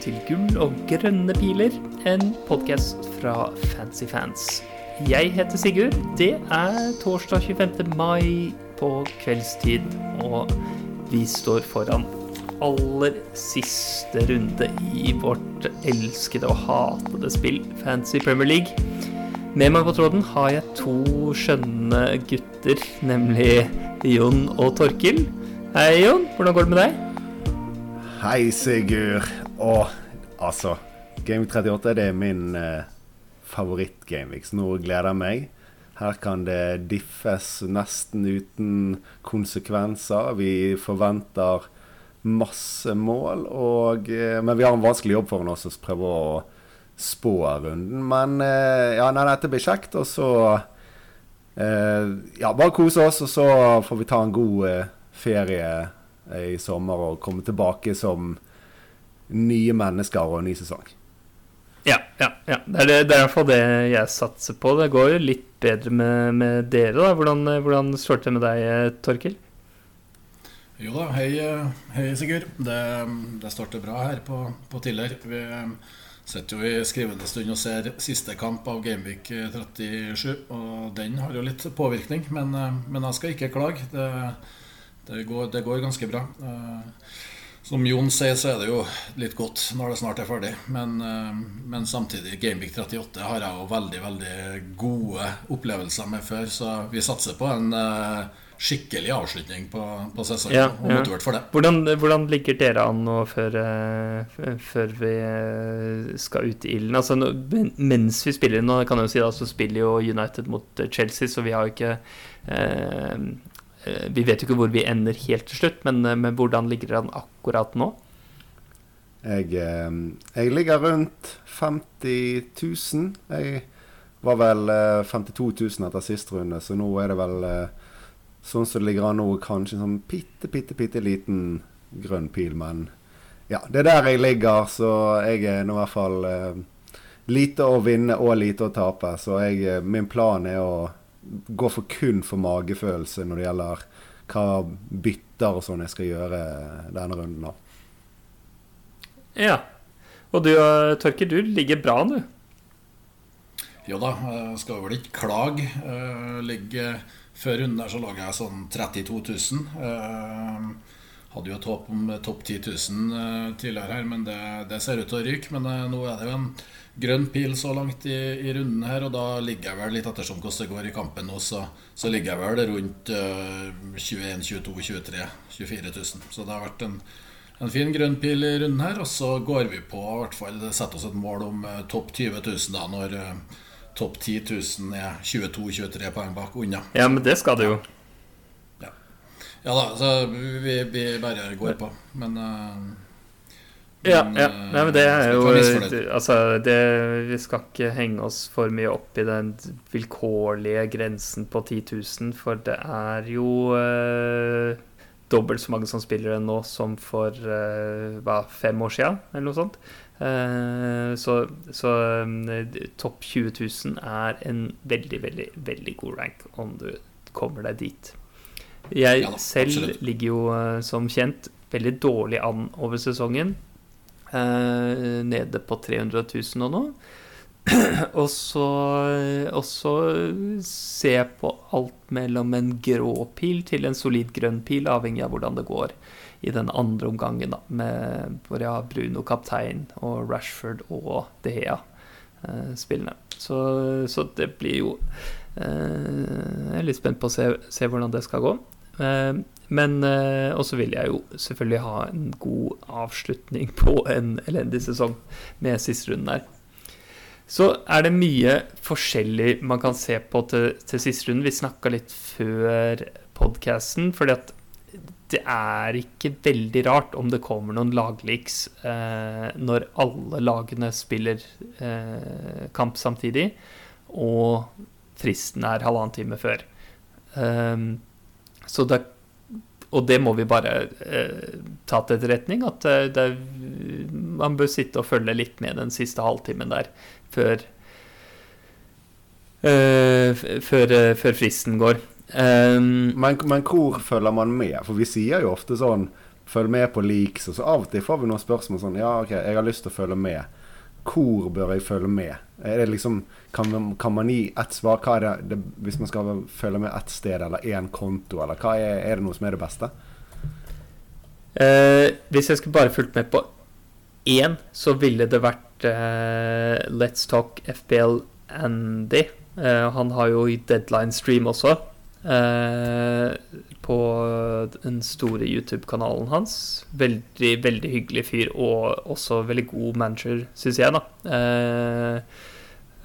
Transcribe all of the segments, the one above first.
til Gull og grønne piler, en podkast fra Fancy Fans. Jeg heter Sigurd. Det er torsdag 25. mai på kveldstid, og vi står foran aller siste runde i vårt elskede og hatede spill, Fancy Premier League. Med meg på tråden har jeg to skjønne gutter, nemlig Jon og Torkil. Hei, Jon. Hvordan går det med deg? Hei, Sigurd. Å, altså. Game 38 det er min eh, favoritt-gameweek, nå gleder jeg meg. Her kan det diffes nesten uten konsekvenser. Vi forventer masse mål, og, eh, men vi har en vanskelig jobb foran oss å prøve å spå runden. Men eh, ja, nei, dette blir kjekt, og så eh, Ja, bare kose oss, og så får vi ta en god eh, ferie i sommer og komme tilbake som nye mennesker og ny sesong. Ja, ja, ja. Det er, det, det er i hvert fall det jeg satser på. Det går jo litt bedre med, med dere, da. Hvordan, hvordan står det til med deg, Torkil? Jo da, hei, hei Sigurd. Det, det står til bra her på, på Tiller. Vi sitter jo i skrivende stund og ser siste kamp av Gameweek 37, og den har jo litt påvirkning. Men, men jeg skal ikke klage. Det det går, det går, ganske bra. Eh, som Jon sier, så er det jo litt godt når det snart er ferdig. Men, eh, men samtidig, Gameweek 38 har jeg jo veldig veldig gode opplevelser med før. Så vi satser på en eh, skikkelig avslutning på, på sesongen. Ja, og motivert for det. Hvordan, hvordan, ligger dere an nå før, før vi skal ut i ilden? Altså, mens vi spiller nå, kan jeg jo si da, så spiller jo United mot Chelsea, så vi har jo ikke eh, Eh, vi vet jo ikke hvor vi ender helt til slutt, men, eh, men hvordan ligger han akkurat nå? Jeg, eh, jeg, ligger rundt 50 000. Jeg var vel 52 000 etter sist runde, så nå er det vel sånn som det ligger an nå, kanskje en sånn bitte, bitte, bitte liten grønn pil. Men ja, det er der jeg ligger, så jeg er nå i hvert fall lite å vinne og lite å tape. Så jeg, min plan er å går for kun for magefølelse når det gjelder hva bytter og sånn jeg skal gjøre denne runden. da. Ja. Og du eh, Torker, du ligger bra nå? Jo da, jeg skal vel ikke klage. Ligge før runden der så lå jeg sånn 32 000. Eh, hadde jo et håp om topp 10 000 tidligere her, men det, det ser ut til å ryke. Men nå er det jo en grønn pil så langt i, i, runden her, og da ligger jeg vel litt ettersom hvordan det går i kampen nå, så, så ligger jeg vel rundt uh, 21 22 23 24 000. Så det har vært en, en fin grønn pil i runden her, og så går vi på i hvert fall setter oss et mål om uh, topp 20 000 da, når uh, topp 10 000 er 22-23 poeng bak unna. Ja, men det skal det jo. Ja, ja da, så vi, vi bare går på. Men uh, ja, ja. Nei, men det er jo Altså, det, vi skal ikke henge oss for mye opp i den vilkårlige grensen på 10 000, for det er jo eh, dobbelt så mange som spiller det nå som for eh, hva, fem år siden, eller noe sånt. Eh, så, så eh, topp 20 000 er en veldig, veldig, veldig god rank om du kommer deg dit. Jeg ja, selv ligger jo eh, som kjent veldig dårlig an over sesongen. Eh, nede på 300 000 og noe. og så, og så se på alt mellom en grå pil til en solid grønn pil, avhengig av hvordan det går i den andre omgangen, da, med, hvor jeg har Bruno kaptein og Rashford og De Hea eh, spillende. Så, så, det blir jo eh, Jeg er litt spent på å se, se hvordan det skal gå. Eh, men eh, også vil jeg jo selvfølgelig ha en god avslutning på en elendig sesong med siste runden der. Så er det mye forskjellig man kan se på til, til siste runden. Vi snakka litt før podkasten, fordi at det er ikke veldig rart om det kommer noen lagleaks eh, når alle lagene spiller eh, kamp samtidig, og fristen er halvannen time før. Um, så det, og det må vi bare eh, ta til etterretning, at eh, det, man bør sitte og følge litt med den siste halvtimen der før, eh, før, eh, før fristen går. Um, men, men, hvor følger man med? For vi sier jo ofte sånn Følg med på leaks. Og så av og til får vi noen spørsmål sånn Ja, OK, jeg har lyst til å følge med. Hvor bør jeg følge med? Er det liksom, kan, kan man gi ett svar? Hva er det, det, hvis man skal følge med ett sted eller én konto, eller hva er, er, det noe som er det beste? Eh, hvis jeg skulle bare fulgt med på én, så ville det vært eh, Let's Talk FBL Andy. Eh, han har jo Deadline Stream også. Eh, på den store YouTube-kanalen hans. Veldig, veldig hyggelig fyr, og også veldig god manager, syns jeg, da. Eh,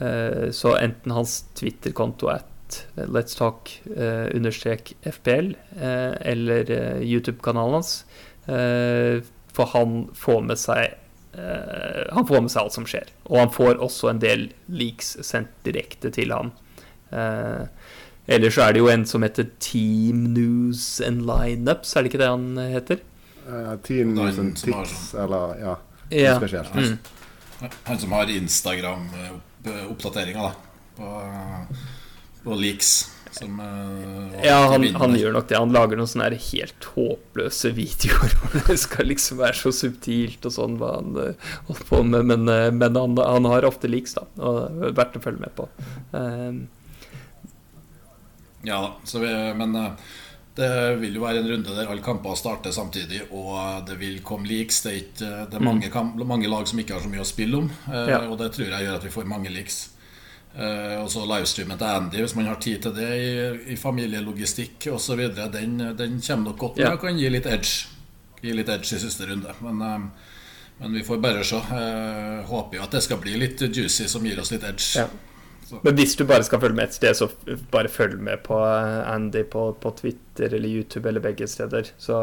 eh, så enten hans Twitter-konto at Let's Talk FPL, eller YouTube-kanalen hans. for han får med seg han får med seg alt som skjer. Og han får også en del leaks sendt direkte til ham. Uh, Ellers så er det jo en som heter Team News and Lineups, er det ikke det han heter? Uh, team News and Tips, sånn. eller ja. ja. Spesielt. Mm. Han som har Instagram-oppdateringer, da. På, på leaks. Som, uh, ja, han, han gjør nok det. Han lager noen sånne helt håpløse videoer hvor det skal liksom være så subtilt og sånn hva han uh, holder på med. Men, uh, men han, han, har ofte leaks, da. Og verdt å følge med på. Uh, ja da, vi, men eh, det vil jo være en runde der alle kamper starter samtidig, og eh, det vil komme leaks. Det er, ikke, eh, det er mange, kamp, mange, lag som ikke har så mye å spille om, ja. og det tror jeg gjør at vi får mange leaks. og så livestreamen til Andy, hvis man har tid til det i, i familielogistikk osv., den, den kommer nok godt med ja. og kan gi litt edge. Gi litt edge i siste runde. Men, men vi får bare se. håper jo at det skal bli litt juicy som gir oss litt edge. Ja. Men hvis du bare skal følge med et sted, så bare følg med på Andy på, på Twitter eller YouTube eller begge steder. Så,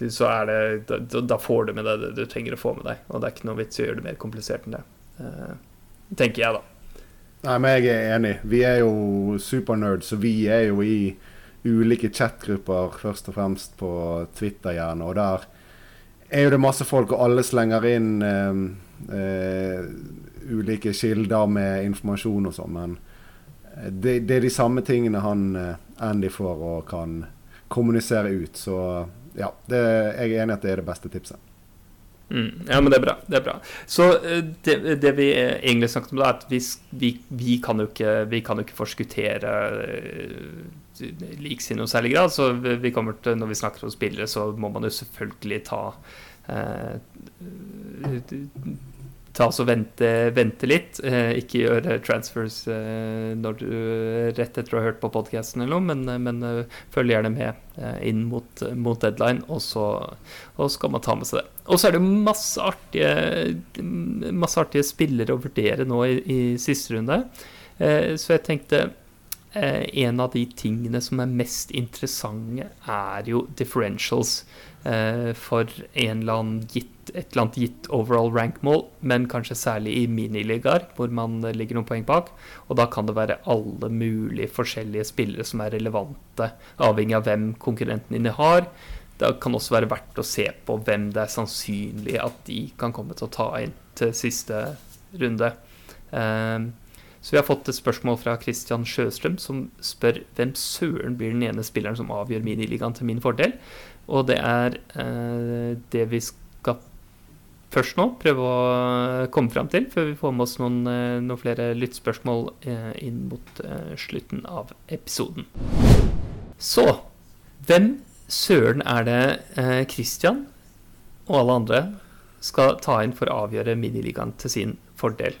mm. så er det da, da, får du med deg det du trenger å få med deg. Og det er ikke noe vits i å gjøre det mer komplisert enn det. Uh, tenker jeg, da. Nei, men jeg er enig. Vi er jo supernerds, så vi er jo i ulike chatgrupper, først og fremst på Twitter gjerne. Og der er jo det masse folk, og alle slenger inn eh, eh, ulike kilder med informasjon og sånn, men eh, det, det, er de samme tingene han eh, Andy får og kan kommunisere ut. Så ja, det, jeg er enig at det er det beste tipset. Mm, ja, men det er bra. Det er bra. Så eh, det, det vi egentlig snakket om, da, er at vi, vi, vi, kan jo ikke, vi kan jo ikke forskuttere leaks i noe særlig grad. Så vi kommer til, når vi snakker om spillere, så må man jo selvfølgelig ta eh, ta oss og vente, vente litt. Eh, ikke gjøre transfers eh, når du, rett etter å ha hørt på podkasten eller noe, men, eh, men uh, følg gjerne med uh, inn mot, mot deadline, og så, og så kan man ta med seg det. Og så er det masse artige, masse artige spillere å vurdere nå i, i siste runde. Så jeg tenkte en av de tingene som er mest interessante, er jo differentials for en eller gitt et eller annet gitt overall rank-mål, men kanskje særlig i miniligaer, hvor man ligger noen poeng bak. Og da kan det være alle mulige forskjellige spillere som er relevante, avhengig av hvem konkurrenten dine har. Det kan også være verdt å se på hvem det er sannsynlig at de kan komme til å ta inn til siste runde. Ehm, så vi har fått et spørsmål fra Christian Sjøstrøm, som spør hvem søren blir den ene spilleren som avgjør miniligaen til min fordel. Og det er eh, det vi skal først nå prøve å komme fram til, før vi får med oss noen, eh, noen flere lyttspørsmål eh, inn mot slutten av episoden. Så hvem søren er det Christian og alle andre skal ta inn for å avgjøre miniligaen til sin fordel?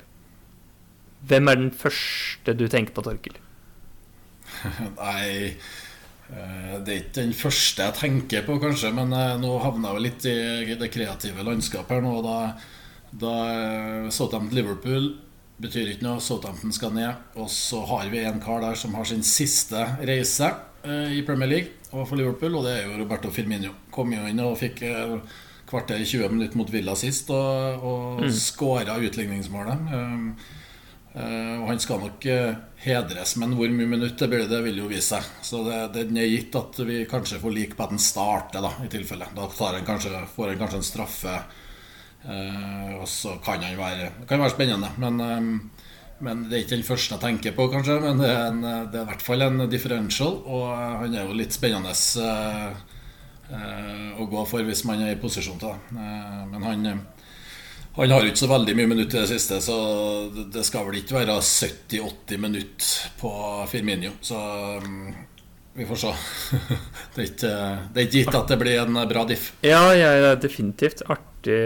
Hvem er den første du tenker på, Torkel? Nei det er ikke den første jeg tenker på, kanskje, men eh, nå havna jeg litt i det kreative landskapet her nå. Da, da eh, Southampton Liverpool betyr ikke noe. Southampton skal ned. Og så har vi en kar der som har sin siste reise i Premier League og for Liverpool, og det er jo Roberto Firmino. Kom jo inn og fikk kvarter i 20 minutter mot Villa sist og, og mm. skåra utligningsmålet. Uh, og han skal nok uh, hedres, men hvor mye minutt det blir, det vil jo vise seg. Så det, det er gitt at vi kanskje får like på at han starter, da, i tilfelle. Da han kanskje, får han kanskje en straffe, uh, og så kan han være, kan være spennende. Men, men, det er ikke den første jeg tenker på, kanskje. Men det er, en, det er i hvert fall en differential, og han er jo litt spennende å gå for hvis man er i posisjon til det. men han han har ikke så veldig mye minutter i det siste, så det skal vel ikke være 70-80 minutter på Firminio. Så um, vi får se. det, er ikke, det er ikke gitt at det blir en bra diff. Ja, jeg definitivt artig,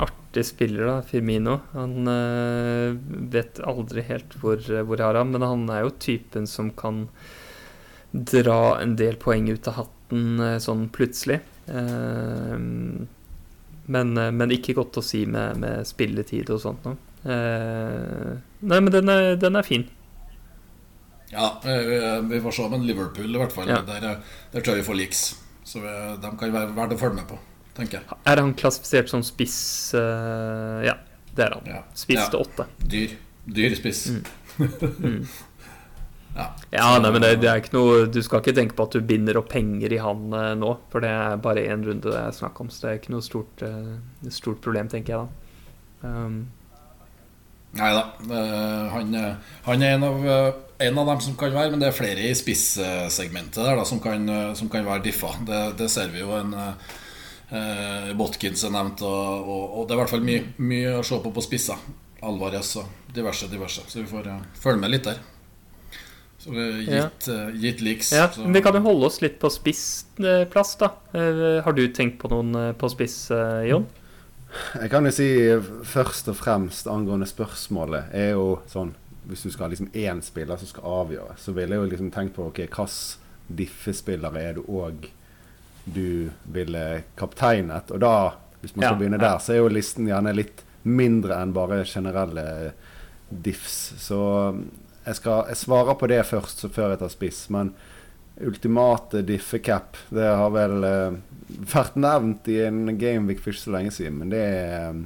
artig spiller, da, Firmino. Han øh, vet aldri helt hvor, hvor jeg har ham, men han er jo typen som kan dra en del poeng ut av hatten øh, sånn plutselig. Uh, men, eh, men, ikke godt å si med, med spilletid og sånt noe. Eh, nei, men den er, den er, fin. Ja, vi får se. Men Liverpool i hvert fall, ja. der, der, tror jeg vi får liks. Så vi, de kan være verdt å følge med på, tenker jeg. Er han klassifisert som spiss? Uh, ja, det er han. Ja. Spiss til ja. åtte. Dyr. Dyr spiss. Mm. mm. Ja, ja nei, men det, det, er ikke noe Du skal ikke tenke på at du binder opp penger i han uh, nå, for det er bare én runde det er snakk om, så det er ikke noe stort, uh, stort problem, tenker jeg da. Um. Nei da. Uh, han, han, er en av, en av dem som kan være, men det er flere i spissegmentet der da, som, kan, som kan være diffa. Det, det, ser vi jo en uh, Botkins er nevnt, og, og, og, det er i hvert fall mye, mye å se på på spisser. Alvarez og diverse, diverse. Så vi får følge med litt der. Så gitt, ja. uh, gitt liks. Ja, så. Vi kan jo holde oss litt på spissplass, da. Uh, har du tenkt på noen uh, på spiss, Jon? Jeg kan jo si først og fremst angående spørsmålet er jo sånn Hvis du skal ha liksom én spiller som skal avgjøre, så ville jeg jo liksom tenkt på ok, hvilke diffespillere er du òg du ville kapteinet? Og da, hvis man skal ja, begynne der, så er jo listen gjerne litt mindre enn bare generelle diffs. Så jeg, skal, jeg svarer på det først, så før jeg tar spiss. Men ultimate diffecap, det har vel uh, vært nevnt i en Gameweek for ikke så lenge siden. Men det er um,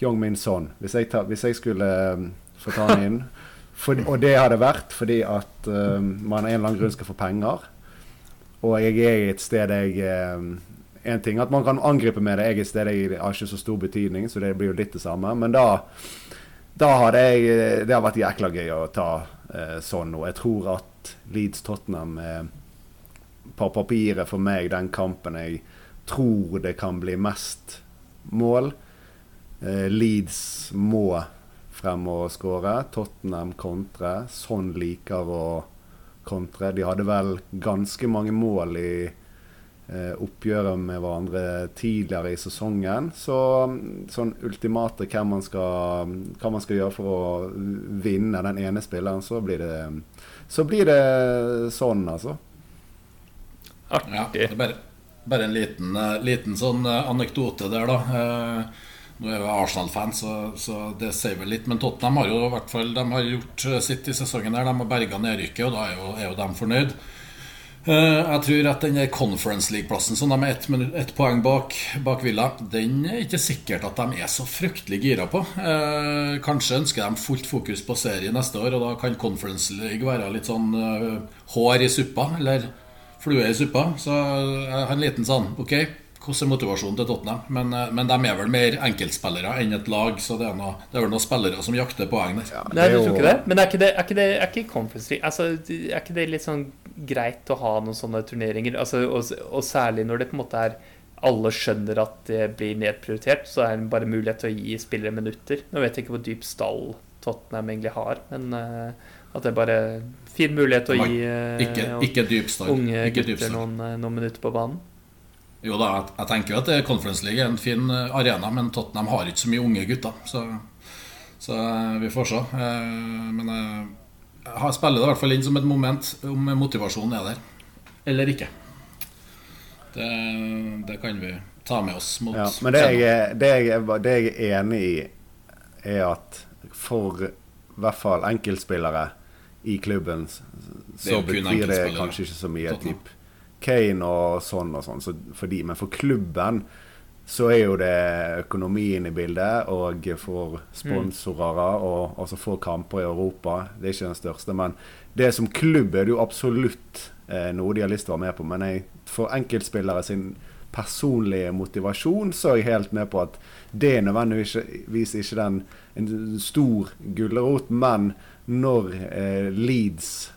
Hyung Min Son. Hvis hvis jeg skulle um, få ta den inn for, Og det hadde vært fordi at um, man av en eller annen grunn skal få penger. Og jeg er i et sted jeg um, en ting at man kan angripe med det. Jeg er et sted jeg har ikke så stor betydning, så det blir jo litt det samme. Men da da har jeg eh, Det har vært jækla gøy å ta eh, sånn nå. Jeg tror at Leeds Tottenham eh, på papiret for meg den kampen jeg tror det kan bli mest mål. Eh, Leeds må frem og skåre. Tottenham kontre. Sånn liker å kontre. De hadde vel ganske mange mål i oppgjøret med hverandre tidligere i sesongen. Så sånn ultimate hva man, skal, hva man skal gjøre for å vinne den ene spilleren, så blir det, så blir det sånn, altså. Artig. Ja, det er bare, bare en liten, eh, liten, sånn eh, anekdote der, da. Nå er jeg Arsenal-fan, så, så, det sier vel litt. Men Tottenham har jo i hvert fall De har gjort sitt i sesongen. her De har berga nedrykket, og da er jo, er jo de fornøyd. Eh, jeg tror at den Conference League-plassen som de er ett et poeng bak, bak, Villa, den er ikke sikkert at de er så fryktelig gira på. Eh, kanskje ønsker de fullt fokus på serie neste år, og da kan Conference League være litt sånn uh, hår i suppa, eller flue i suppa. Så jeg har en liten sånn Ok, hvordan er motivasjonen til Tottenham? Men, men, de er vel mer enkeltspillere enn et lag, så det er, noe, det er vel noen spillere som jakter poeng der. Ja, Nei, du tror ikke det? Men er ikke det, er ikke det er ikke Conference League altså, Er ikke det litt sånn greit å ha noen sånne turneringer. Altså, og, og, særlig når det på en måte er alle skjønner at det blir nedprioritert, så er det bare mulighet til å gi spillere minutter. Nå vet jeg ikke hvor dyp stall Tottenham egentlig har, men uh, at det er bare fin mulighet til å gi uh, ikke, ikke dyp stall. unge ikke gutter noen, noen, minutter på banen. Jo da, jeg, tenker jo at Conference League er en fin arena, men Tottenham har ikke så mye unge gutter. Så, så vi får se. Men jeg spiller det i hvert fall inn som et moment om motivasjonen er der eller ikke. Det, det kan vi ta med oss mot ja, Men det jeg, det, jeg, det jeg, er enig i, er at for i hvert fall enkeltspillere i klubben så betyr det kanskje ikke så mye. Typ Kane og sånn og sånn så for de, men for klubben så er jo det økonomien i bildet, og for sponsorer og altså for kamper i Europa. Det er ikke den største, men det som klubb er det jo absolutt eh, noe de har lyst til å være med på. Men jeg, for enkeltspillere sin personlige motivasjon så er jeg helt med på at det er nødvendigvis ikke den en stor gulrot, men når eh, Leeds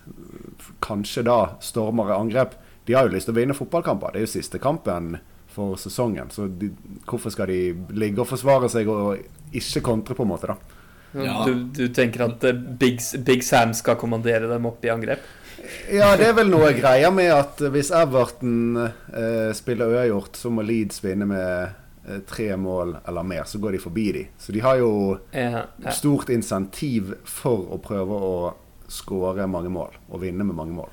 kanskje da stormer i angrep, de har jo lyst til å vinne fotballkamper. Det er jo siste kampen for sesongen. Så de, hvorfor skal de ligge og forsvare seg og ikke kontre, på en måte, da? Ja. Du, du, tenker at eh, Big, Big, Sam skal kommandere dem opp i angrep? Ja, det er vel noe greier med at hvis Everton eh, spiller uavgjort, så må Leeds vinne med eh, tre mål eller mer. Så går de forbi de. Så de har jo ja, ja. stort insentiv for å prøve å skåre mange mål og vinne med mange mål.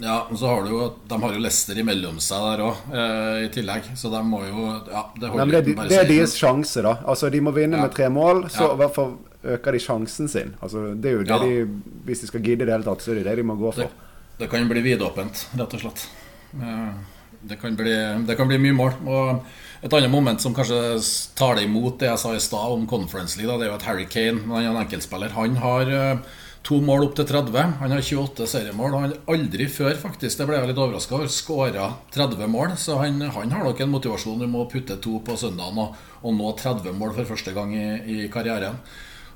Ja, og så har du jo De har jo Leicester imellom seg der òg, eh, i tillegg. Så de må jo Ja, det, Nei, det, er, det er deres sjanse, da. Altså, De må vinne ja. med tre mål, så i hvert fall øker de sjansen sin. Altså, det er jo det de Hvis de skal gidde i det hele tatt, så er det det de må gå for. Det, det kan bli vidåpent, rett og slett. Eh, det kan, bli, det kan bli mye mål. Og et annet moment som kanskje tar det imot det jeg sa i stad om Conference League, da, det er jo at Harry Kane, han en enkeltspiller, han har eh, To mål opp til 30. Han har 28 seriemål. Han har aldri før faktisk, det ble jeg litt overraska over, skåra 30 mål. Så han, han, har nok en motivasjon om å putte to på søndagen og, og nå 30 mål for første gang i, i karrieren.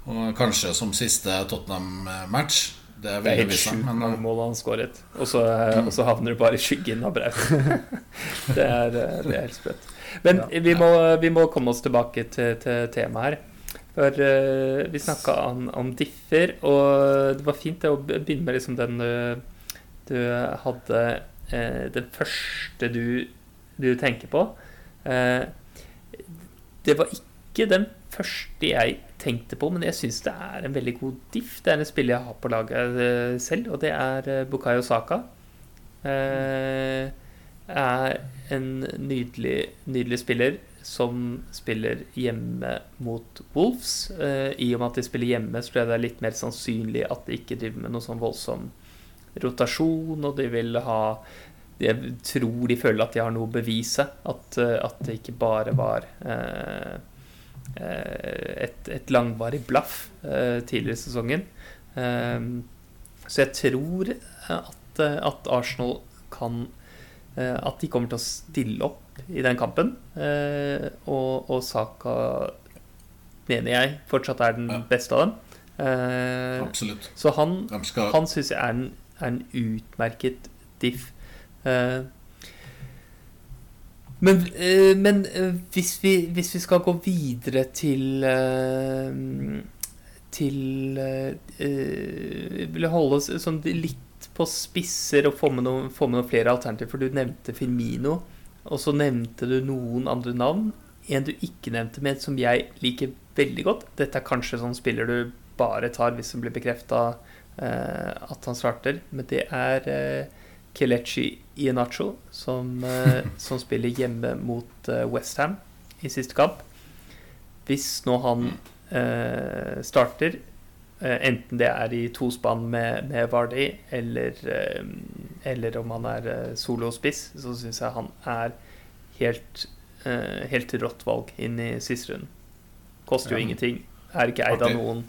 Og kanskje som siste Tottenham-match. Det, det, er helt sjukt mange eh, mål han skåret. Og så, og så havner du bare i skyggen av Braut. det, er, eh, det er helt sprøtt. Men vi må, vi må, komme oss tilbake til, til temaet her. For uh, vi snakka om, om, differ, og det var fint det, å begynne med liksom den du hadde uh, Den første du, du tenker på. det var ikke den første jeg tenkte på, men jeg syns det er en veldig god diff. Det er en spiller jeg har på laget selv, og det er Bukayo Saka. er en nydelig, nydelig spiller som spiller hjemme mot Wolves. Eh, I og med at de spiller hjemme, så blir det litt mer sannsynlig at de ikke driver med noe sånn voldsom rotasjon, og de vil ha Jeg tror de føler at de har noe å bevise. At, eh, at det ikke bare var eh, eh, et, et, langvarig blaff eh, tidligere i sesongen. Eh, så jeg tror at, at Arsenal kan At de kommer til å stille opp i den kampen. Eh, og, og, Saka mener jeg fortsatt er den beste av dem. Eh, Absolutt. Så han, skal... han syns jeg er en, er en, utmerket diff. Eh, men, men hvis, vi, hvis, vi, skal gå videre til Til Vil holde oss sånn litt på spisser og få med, noen, få med noen flere alternativer, for du nevnte Firmino. Og så nevnte du noen andre navn. En du ikke nevnte, men som jeg liker veldig godt. Dette er kanskje sånn spiller du bare tar hvis det blir bekrefta eh, at han starter. Men det er eh, Kelechi Ienacho som, eh, som, spiller hjemme mot eh, Westham i siste kamp. Hvis nå han eh, starter, enten det er i tospann med, med Vardy eller eh, eller om han er uh, solospiss, så syns jeg han er helt, helt rått valg inn i siste runden. Koster jo ja. ingenting. Er ikke eid av noen.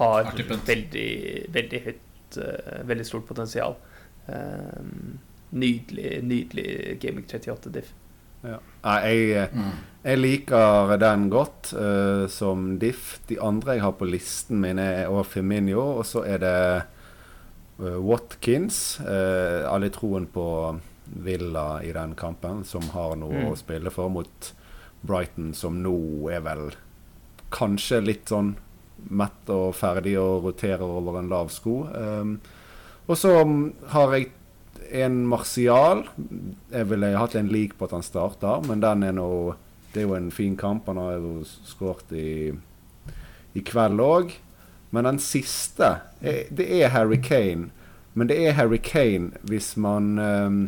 Har veldig, veldig høyt Veldig stort potensial. nydelig, nydelig Gaming 38 diff. Ja. Jeg, mm. jeg, liker den godt uh, som diff. De andre jeg har på listen min, er Firminio, og så er det uh, Watkins. Uh, alle troen på Villa i den kampen, som har noe mm. å spille for mot Brighton, som nå er vel kanskje litt sånn mett og ferdig og roterer over en lav sko. Um, og så har jeg en Martial. Jeg ville hatt en lik på at han starter, men den er nå Det er jo en fin kamp. Han har jo skåret i, i kveld òg. Men den siste, det er Harry Kane. Men det er Harry Kane hvis man um,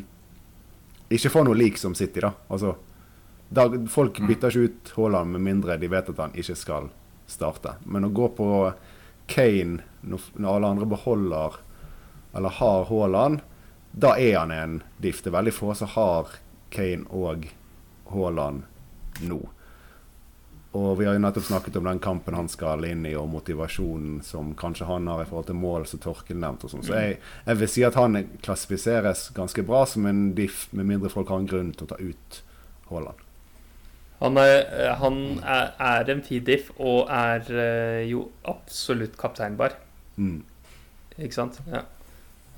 ikke får noe lik som City, da. Altså, da, folk mm. bytter ikke ut Haaland med mindre de vet at han ikke skal starte. Men å gå på Kane når alle andre beholder eller har Haaland, da er han en diff. Det er veldig få som har Kane og Haaland nå. Og vi har jo nettopp snakket om den kampen han skal inn i, og motivasjonen som kanskje han har i forhold til mål, som Torkel nevnte. og sånn. Så jeg, jeg, vil si at han klassifiseres ganske bra som en diff, med mindre folk har en grunn til å ta ut Haaland. Han er, han er, er en fin diff, og er eh, jo absolutt kapteinbar. Mm. Ikke sant? Ja.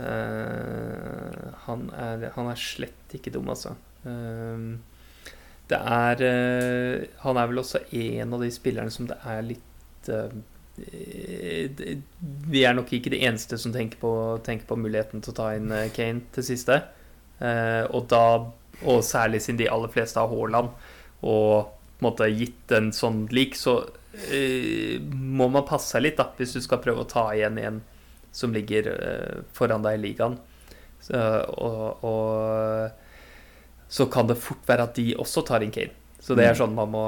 Uh, han, er, han er slett ikke dum, altså. Uh, det er uh, Han er vel også en av de spillerne som det er litt uh, Vi er nok ikke de eneste som tenker på, tenker på muligheten til å ta inn Kane til siste. Og da Og særlig siden de aller fleste har Haaland, og på en måte gitt en sånn lik, så må man passe seg litt da hvis du skal prøve å ta igjen en som ligger foran deg i ligaen. Så, og, og, så kan det fort være at de også tar inn Kane. Så det er mm. sånn man må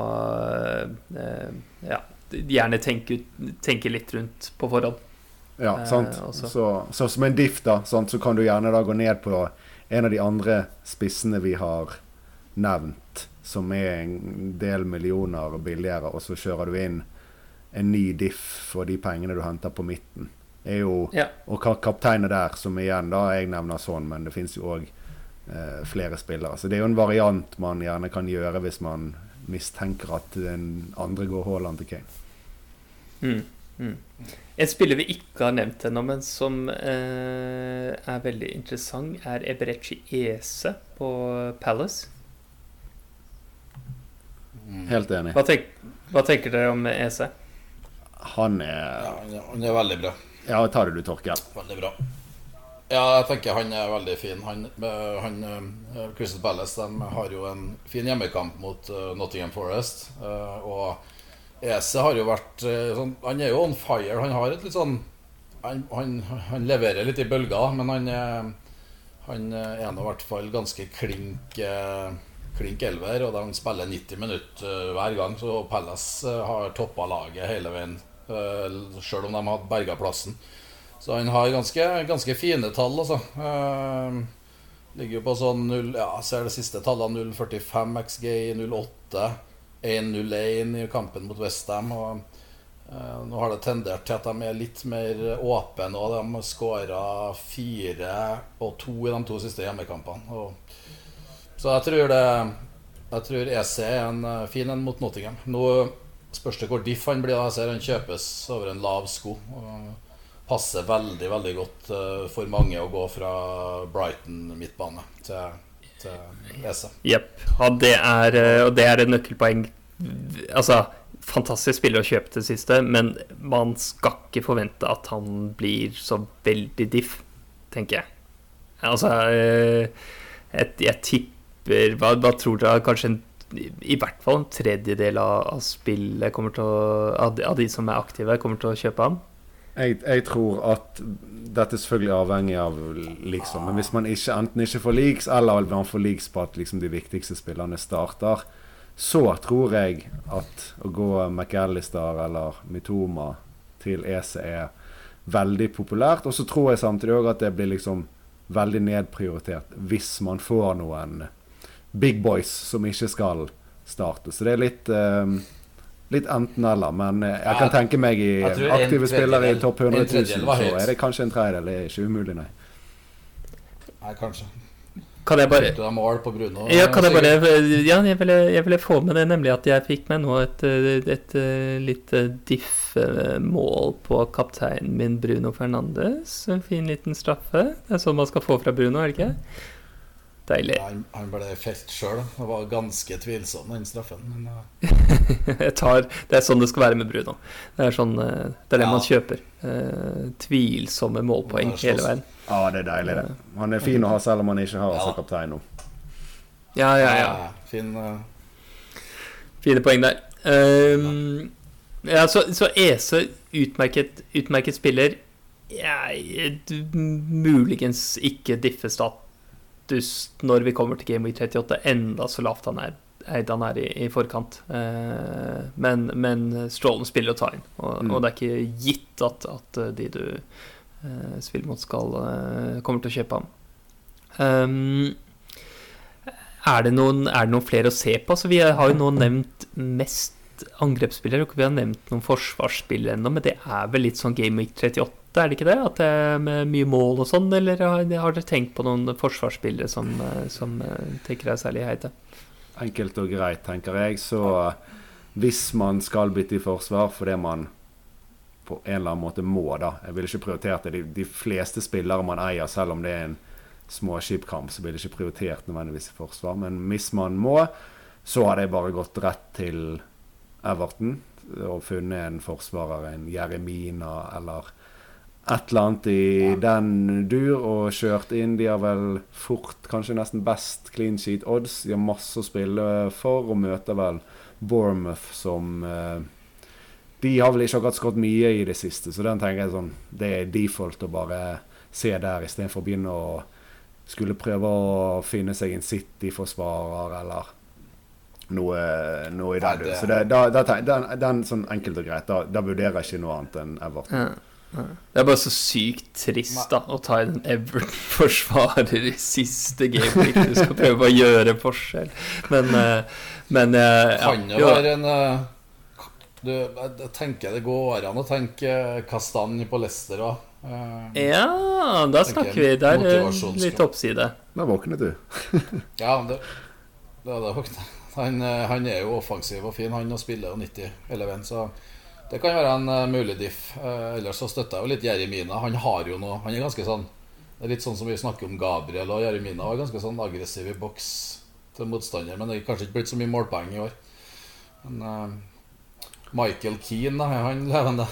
uh, ja, gjerne tenke, tenke, litt rundt på forhånd. Ja, eh, sant. Uh, så, så, som en diff, da, sant? så kan du gjerne da gå ned på en av de andre spissene vi har nevnt, som er en del millioner billigere, og så kjører du inn en ny diff for de pengene du henter på midten er jo ja. Og kapteinen der, som igjen da jeg nevner sånn, men det fins jo òg eh, flere spillere. Så det er jo en variant man gjerne kan gjøre hvis man mistenker at den andre går Haaland til Kane. Mm, mm. En spiller vi ikke har nevnt ennå, men som eh, er veldig interessant, er Eberechi Ese på Palace. Helt enig. Hva, tenk, hva tenker dere om Ese? Han er ja, Han er veldig bra. Ja, tar det du, Torkel. Veldig bra. Ja, jeg tenker han er veldig fin. Han, han uh, Crystal Palace de har jo en fin hjemmekamp mot uh, Nottingham Forest. Og Ese har jo vært sånn, Han er jo on fire. Han har et litt sånn Han, han, han leverer litt i bølger, men han, han er nå i hvert fall ganske klink klink elver, og de spiller 90 minutter hver gang. Så Palace har toppa laget hele veien Uh, Sjøl om de hadde berga plassen. Så han har ganske, ganske fine tall, altså. ligger jo på sånn 0 Ja, ser det siste tallet 0,45 XG i 0,8. 1-0-1 i kampen mot Westham. Og uh, nå har det tendert til at de er litt mer åpne. Og de har skåra fire og to i de to siste hjemmekampene. Så jeg tror det Jeg tror EC er en fin en mot Nottingham. Nå Spørs det hvor diff han blir. Jeg ser han kjøpes over en lav sko. Og passer veldig veldig godt uh, for mange å gå fra Brighton midtbane til, til ESA. Jepp. Ja, det er, eh, og det er et nøkkelpoeng. Altså, fantastisk spiller å kjøpe til siste, men man skal ikke forvente at han blir så veldig diff, tenker jeg. Altså, eh, jeg, jeg tipper hva, hva tror dere? Kanskje en i hvert fall en tredjedel av, spillet å, av, de, av, de som er aktive, kommer til å kjøpe ham? Jeg, jeg, tror at dette er selvfølgelig avhengig av liksom. Men hvis man ikke, enten ikke får leaks, eller man får leaks på at liksom, de viktigste spillerne starter, så tror jeg at å gå McAllister eller Mitoma til EC er veldig populært. Og så tror jeg samtidig òg at det blir liksom veldig nedprioritert hvis man får noen big boys som ikke skal starte. Så det er litt um, Litt enten-eller, men eh, jeg kan tenke meg i aktive spillere i topp 100 000, så er det kanskje en tredjedel. Det er ikke umulig, nei. Nei, kanskje. Kan jeg bare Bruno, Ja, kan jeg bare Ja, jeg ville, jeg ville, få med det, nemlig at jeg fikk med nå et, et, et, litt diff-mål på kapteinen min, Bruno Fernandes. En fin liten straffe. Det er sånn man skal få fra Bruno, er det ikke? Deilig. Ja, han, han, ble felt sjøl. Det var ganske tvilsom, den straffen. Men, uh... tar, det er sånn det skal være med Bruno. Det er, sånn, uh, det, er det ja. man kjøper. Uh, tvilsomme målpoeng hele veien. Ja, det er deilig, det. Han er fin å ha selv om han ikke har ja. seg kaptein nå. Ja, ja, ja. Fin, Fine poeng der. Um, ja, så, så Ese, utmerket, utmerket spiller. Jeg, muligens ikke diffestat dust når vi kommer til Game Week 38, enda så lavt han er, han er i, i, forkant. Eh, men, men Strålen spiller å ta inn, og, mm. og, det er ikke gitt at, at de du eh, spiller mot, skal, eh, kommer til å kjøpe ham. Um, er, det noen, er, det noen, flere å se på? Altså, vi har jo nå nevnt mest angrepsspillere, og vi har nevnt noen forsvarsspillere ennå, men det er vel litt sånn Game Week 38 er det ikke det? At det er mye mål og sånn, eller har, dere tenkt på noen forsvarsspillere som, eh, som eh, tenker deg særlig heite? Enkelt og greit, tenker jeg. Så hvis man skal bytte i forsvar fordi man på en eller annen måte må, da Jeg vil ikke prioritere det. De, de fleste spillere man eier, selv om det er en småskipkamp, så blir det ikke prioritert nødvendigvis i forsvar. Men hvis man må, så hadde jeg bare gått rett til Everton og funnet en forsvarer, en Jeremina eller et eller annet i den dur og kjørt inn. De har vel fort kanskje nesten best clean sheet odds. De har masse å spille for og møter vel Bournemouth som eh, De har vel ikke akkurat skåret mye i det siste, så den tenker jeg sånn Det er default å bare se der istedenfor å begynne å skulle prøve å finne seg en City-forsvarer eller noe, noe i den duren. Så det, da, da, den, den, sånn enkelt og greit, da, da vurderer jeg ikke noe annet enn Everton. Ja. Det er bare så sykt trist da å ta en Everton-forsvarer i siste game. Du skal prøve å gjøre forskjell, men, eh, men eh, ja, Kan jo være en eh, du, Jeg tenker det går an å tenke kastanje på Leicester òg. Ja, da snakker vi. Der er litt oppside. Da våkner du. ja, det, det, det, han, han, er jo offensiv og fin, han, og spiller 90 eller 11, så det kan være en uh, mulig diff. Uh, ellers så støtter jeg jo litt Jeremina. Han har jo noe Han er ganske sånn Det er litt sånn som vi snakker om Gabriel og Jeremina. Var ganske sånn aggressiv i boks til motstander. Men det er kanskje ikke blitt så mye målpoeng i år. Men uh, Michael Keane, da, er han levende?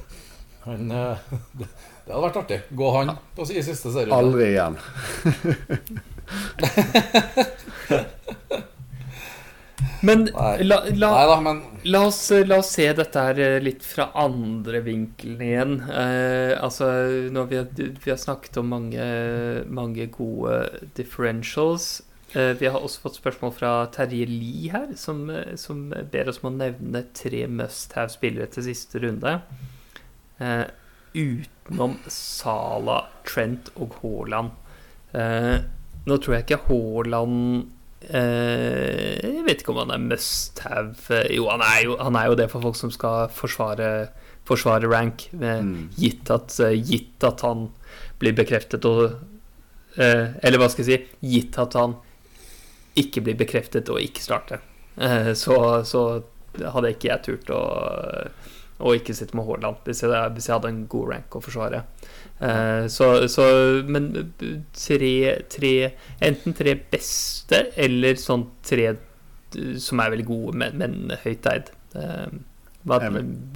han det, det hadde vært artig. Gå han på i siste serie. Aldri igjen. Men, la, la, Neida, men... La, oss, la, oss, se dette her eh, litt fra andre vinkelen igjen. Eh, altså, vi har, vi har snakket om mange, mange gode differentials. Eh, vi har også fått spørsmål fra Terje Lie her, som, eh, som ber oss om å nevne tre must have-spillere til siste runde. Eh, utenom Sala, Trent og Haaland. Eh, nå tror jeg ikke Haaland jeg vet ikke om han er must have. Jo, han jo, han er jo det for folk som skal forsvare, forsvare rank, mm. gitt, at, uh, gitt, at, han blir bekreftet og Eller hva skal jeg si Gitt at han ikke blir bekreftet og ikke starter. Så, så, hadde ikke jeg turt å, å ikke sitte med Haaland hvis, hvis jeg, hadde en god rank å forsvare. Eh, så, så, Men tre, tre, Enten tre beste eller sånn tre som er veldig gode, men, men høyt eid. Eh, hva,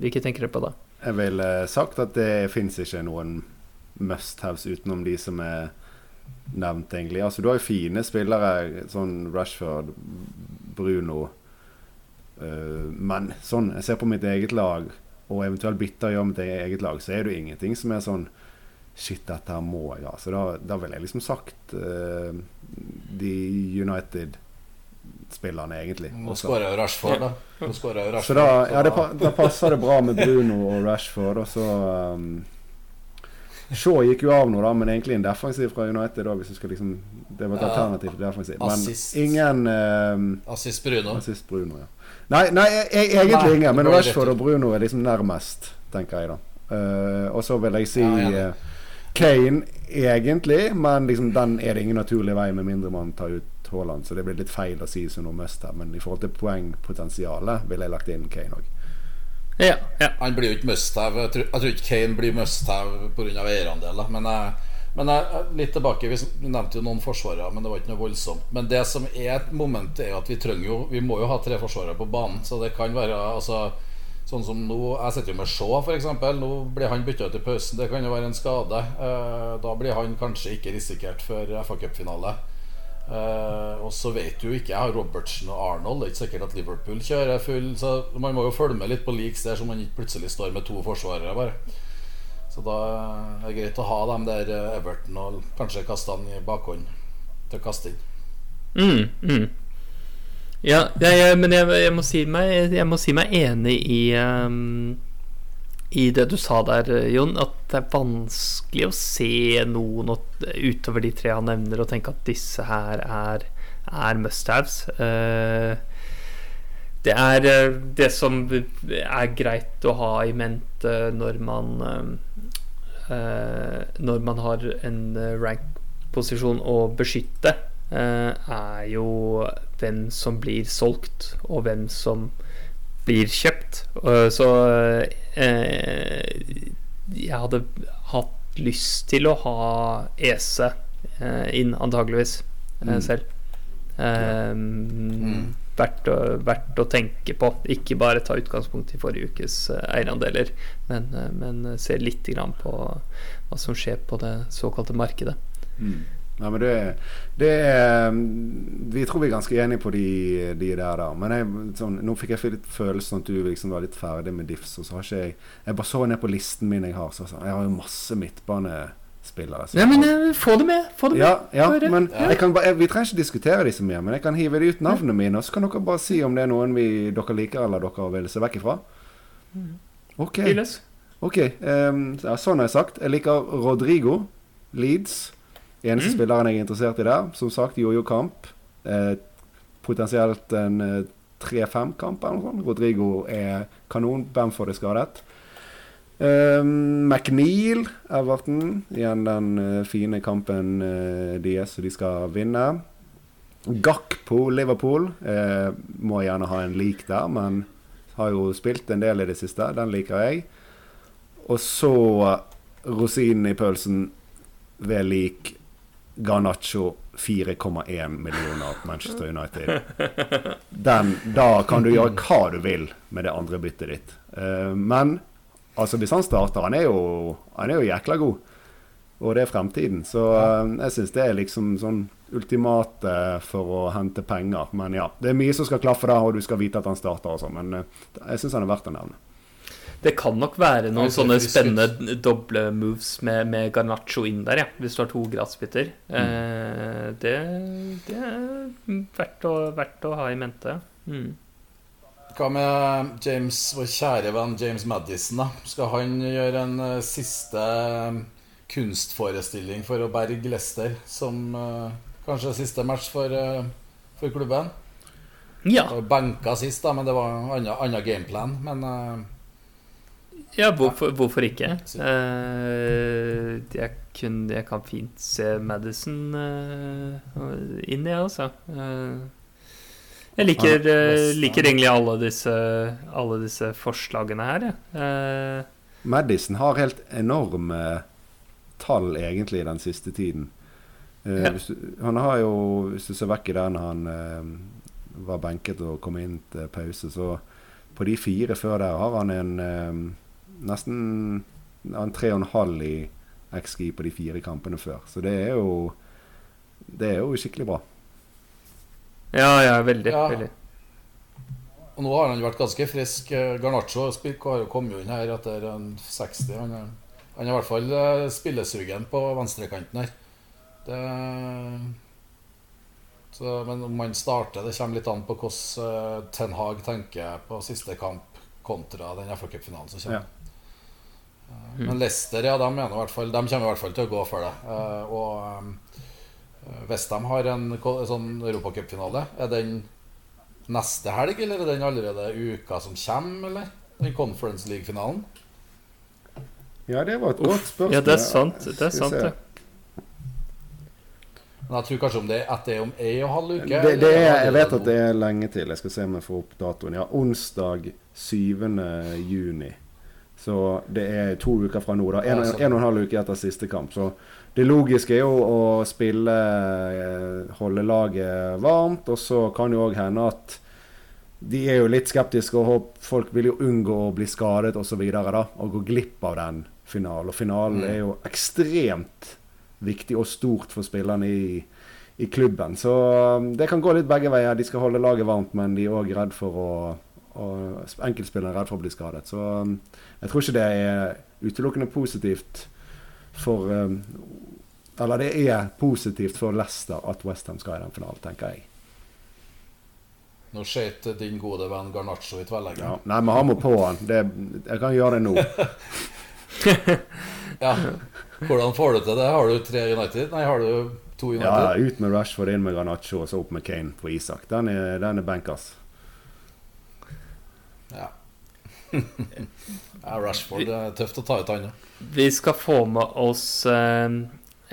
hvilke tenker du på da? Jeg ville sagt at det fins ikke noen must-haves utenom de som er nevnt, egentlig. Altså, du har jo fine spillere, sånn Rashford, Bruno uh, Men sånn, jeg ser på mitt eget lag, og eventuelt jeg gjør mitt eget lag, så er det jo ingenting som er sånn Shit, dette her må jeg ha. Så da, da ville jeg liksom sagt uh, de United-spillerne, egentlig. Nå skårer jo Rashford, da. Rashford, så da, ja, det, da, passer det bra med Bruno og Rashford. Og så um, Shaw gikk jo av nå, da, men egentlig en defensiv fra United. Da, hvis du skal liksom Det var et alternativ til defensiv. Men assist. ingen um, Assist Bruno. Assist Bruno ja. Nei, nei jeg, e- egentlig ingen. Men Rashford og Bruno er liksom nærmest, tenker jeg, da. Uh, og så vil jeg si ja, uh, Kane egentlig, men liksom den er det ingen naturlig vei med mindre man tar ut Haaland. Så det blir litt feil å si som noe must her. Men i forhold til poengpotensialet ville jeg lagt inn Kane òg. Ja, ja. Han blir jo ikke must. Jeg tror, jeg tror ikke Kane blir must pga. eierandeler. Men, jeg, men jeg, litt tilbake Vi nevnte jo noen forsvarere, men det var ikke noe voldsomt. Men det som er et moment, er at vi trenger jo Vi må jo ha tre forsvarere på banen. Så det kan være altså Sånn som nå Jeg sitter jo med Shaw, f.eks. Nå blir han bytta ut i pausen. Det kan jo være en skade. Eh, da blir han kanskje ikke risikert før FA Cup-finale. Eh, og så vet du ikke Jeg har Robertsen og Arnold. Det er ikke sikkert at Liverpool kjører full. Så man må jo følge med litt på leaks der, så man ikke plutselig står med to forsvarere, bare. Så da er det greit å ha dem der eh, Everton og kanskje kaste han i bakhånd til inn. Mm, mm. Ja, jeg, men jeg, jeg, må si meg, jeg, må si meg, enig i um, I det du sa der, Jon, at det er vanskelig å se noen utover de tre han nevner, og tenke at disse her er, er must-haves. Uh, det er uh, det som er greit å ha i mente når man uh, Når man har en rank-posisjon å beskytte, er jo hvem som blir solgt, og hvem som blir kjøpt. Så eh, jeg hadde hatt lyst til å ha Ese inn, antageligvis, mm. selv. Um, verdt, å, verdt, å, tenke på. Ikke bare ta utgangspunkt i forrige ukes eierandeler, men, men se litt på hva som skjer på det såkalte markedet. Mm. Ja, men det, det Vi tror vi er ganske enige på de, de der, da. Men jeg, sånn, nå fikk jeg litt følelsen at du liksom var litt ferdig med diffs. Og så har ikke jeg Jeg bare så ned på listen min jeg har. Så, jeg har jo masse midtbanespillere. Ja, men uh, få det med! Få det med. Ja, ja men ja. Bare, jeg, vi trenger ikke diskutere de så mye. Men jeg kan hive de ut navnene mine, og så kan dere bare si om det er noen vi, dere liker, eller dere vil se vekk ifra. Mm. OK. Ok, um, ja, Sånn har jeg sagt. Jeg liker Rodrigo. Leeds. Eneste mm. spilleren jeg er interessert i der. Som sagt, Jojo-kamp. Eh, potensielt en eh, 3-5-kamp eller noe sånt. Rodrigo er kanon. Bamford er skadet. Um, McNeil, Everton. Igjen den uh, fine kampen uh, deres, så de skal vinne. Gakpo, Liverpool. Uh, må gjerne ha en lik der, men har jo spilt en del i det siste. Den liker jeg. Og så rosinen i pølsen ved lik Garnaccio 4,1 millioner Manchester United. Den, da kan du gjøre hva du vil med det andre byttet ditt. Men altså hvis han starter Han er jo, han er jo jækla god. Og det er fremtiden. Så uh, jeg syns det er liksom sånn ultimate for å hente penger. Men ja, det er mye som skal klaffe der, og du skal vite at han starter og sånn. Men uh, jeg syns han er verdt å nevne. Det kan nok være noen sånne spennende doble moves med, med Garnaccio inn der, ja, hvis du har to gratisbytter. Mm. Eh, det, det, er verdt å, verdt å, ha i mente. Mm. Hva med James, vår kjære venn James Madison? da? Skal han gjøre en uh, siste uh, kunstforestilling for å berge Leicester, som uh, kanskje siste match for, for klubben? Ja. Benka sist, da, men det var en annen gameplan. Men ja, hvorfor, hvorfor ikke? Uh, jeg, kun, jeg, kan fint se Madison uh, inn i, altså. Uh, jeg liker, liker, egentlig alle disse, alle disse forslagene her, jeg. Madison har helt enorme tall, egentlig, den siste tiden. Ja. Du, han har jo, hvis du ser vekk i den han var benket og kom inn til pause, så på de fire før der har han en nesten en tre og en halv i XG på de fire kampene før. Så det er jo Det er jo skikkelig bra. Ja, ja, veldig. Ja. veldig. Og nå har han vært ganske frisk. Garnaccio har jo inn her etter en 60. Han er, han er i hvert fall eh, spillesugen på venstrekanten her. Det, så, men om han starter, det kommer litt an på hvordan uh, Ten Hag tenker på siste kamp kontra den FA-cupfinalen som kommer. Ja. Men Leicester ja, de, i hvert fall, de kommer i hvert fall til å gå for det. Og um, Westham har en, en sånn europacupfinale. Er den neste helg, eller er den allerede uka som kommer? Eller? Den Conference League-finalen? Ja, det var et godt spørsmål. Ja, det er sant. Det er sant, det. Men jeg tror kanskje om det, at det er om ei og halv uke? Det, det er, jeg vet at det er lenge til. Jeg skal se om jeg får opp datoen. Ja, onsdag 7. juni. Så det er to uker fra nå. da En, en, en og en halv uke etter siste kamp. Så det logiske er jo å spille eh, Holde laget varmt. Og så kan jo òg hende at de er jo litt skeptiske, og folk vil jo unngå å bli skadet osv. Og gå glipp av den finalen. Og finalen mm. er jo ekstremt viktig og stort for spillerne i, i klubben. Så um, det kan gå litt begge veier. De skal holde laget varmt, men de er òg redd for å og enkeltspillere er redd for å bli skadet. Så um, jeg tror ikke det er utelukkende positivt for um, Eller det er positivt for Leicester at Westham skal i den finalen, tenker jeg. Nå skøyt din gode venn Garnaccio i tverrleggen. Ja, nei, men han må på han. Det, jeg kan gjøre det nå. ja. Hvordan får du til det? Har du tre United? Nei, har du to United? Ja, ut med Rashford, inn med Garnaccio og så opp med Kane på Isak. Den er, den er bankers. Ja. ja, Rashford det er tøft å ta ut han. Vi skal få med oss eh,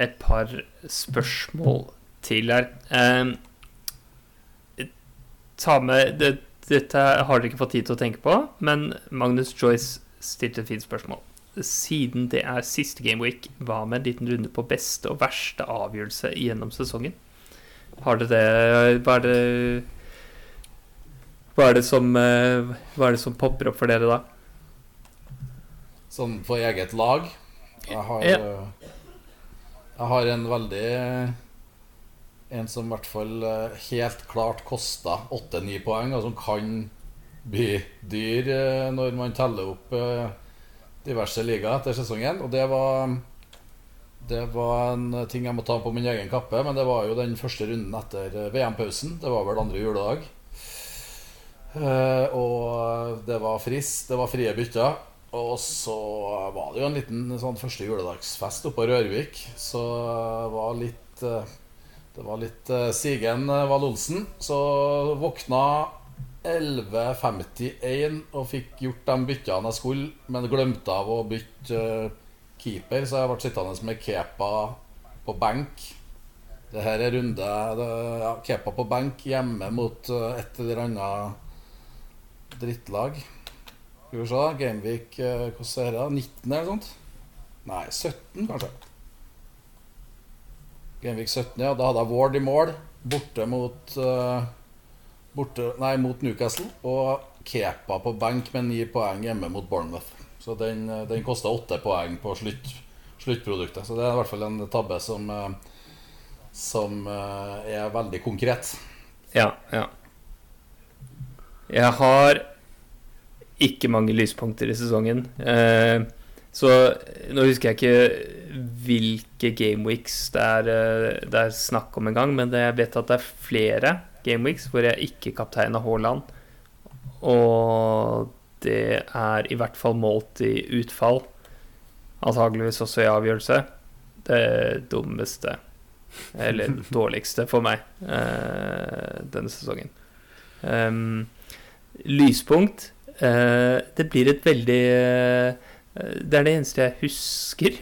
et par spørsmål til her. Eh, ta med det, Dette har dere ikke fått tid til å tenke på, men Magnus Joyce stilte et fint spørsmål. siden det er siste Gameweek, hva med en liten runde på beste og verste avgjørelse gjennom sesongen? Har dere det Hva er det Hva er det som eh, Hva er det som popper opp for dere da? Sånn for eget lag? Jeg har. Eh, jeg har en veldig En som i hvert fall eh, helt klart kosta 8-9 poeng, og som kan bli dyr når man teller opp diverse ligaer etter sesongen. Og det var det var en ting jeg må ta på min egen kappe, men det var jo den første runden etter VM-pausen. Det var vel andre juledag. Uh, og det var frist, det var frie bytter. Og så var det jo en liten sånn første juledagsfest oppe på Rørvik. Så var litt uh, Det var litt uh, Sigen Val Olsen. Så våkna 11.51 og fikk gjort de byttene jeg skulle, men glemte av å bytte keeper, så jeg ble sittende med Kepa på benk. Det her er runde det, ja, Kepa på benk hjemme mot et eller annet drittlag. Skal vi se Gameweek uh, Hvordan er det? 19 eller noe sånt? Nei, 17 kanskje. Gameweek 17, ja. Da hadde jeg Ward i mål. Borte mot uh, Borte, Nei, mot Newcastle. Og Kepa på benk med ni poeng hjemme mot Bournemouth. Så den, eh, den kosta åtte poeng på slutt, sluttproduktet. Så det er i hvert fall en tabbe som, eh, som eh, er veldig konkret. Ja, ja. Jeg har ikke mange lyspunkter i sesongen. så nå husker jeg ikke hvilke gameweeks det er, det er snakk om engang, men jeg vet at det er flere gameweeks hvor jeg ikke kapteina Haaland. Og det er i hvert fall målt i utfall. Antageligvis også i avgjørelse. Det dummeste, eller dårligste for meg, eh, denne sesongen. Um, lyspunkt Det blir et veldig uh, det er det eneste jeg husker.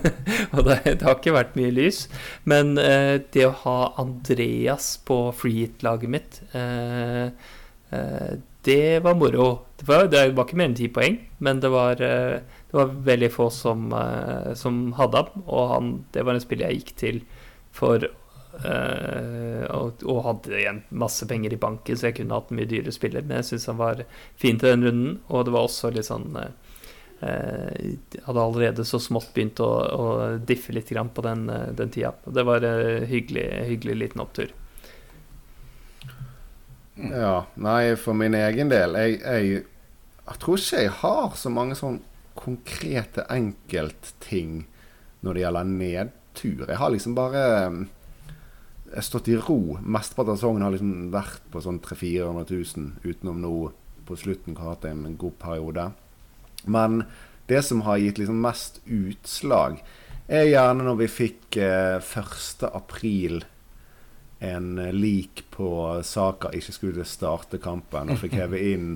og det, det, har ikke vært mye lys. Men uh, det å ha Andreas på freehit-laget mitt, uh, uh, det var moro. Det var, det var, ikke mer enn ti poeng, men det var, eh, det var veldig få som, eh, som hadde ham. Og han, det var en spill jeg gikk til for uh, og, og, hadde igjen masse penger i banken, så jeg kunne hatt en mye dyrere spiller. Men jeg syns han var fin til den runden, og det var også litt sånn uh, hadde allerede så smått begynt å, å diffe litt på den, den tida. Det var en hyggelig, hyggelig liten opptur. Ja. Nei, for min egen del jeg, jeg, jeg, tror ikke jeg har så mange sånn konkrete enkeltting når det gjelder nedtur. Jeg har liksom bare jeg stått i ro. Mesteparten av sesongen har liksom vært på sånn 300 000-400 000, utenom nå på slutten har hatt en god periode. Men det som har gitt liksom mest utslag, er gjerne når vi fikk eh, 1. april en lik på Saka ikke skulle starte kampen, og fikk heve inn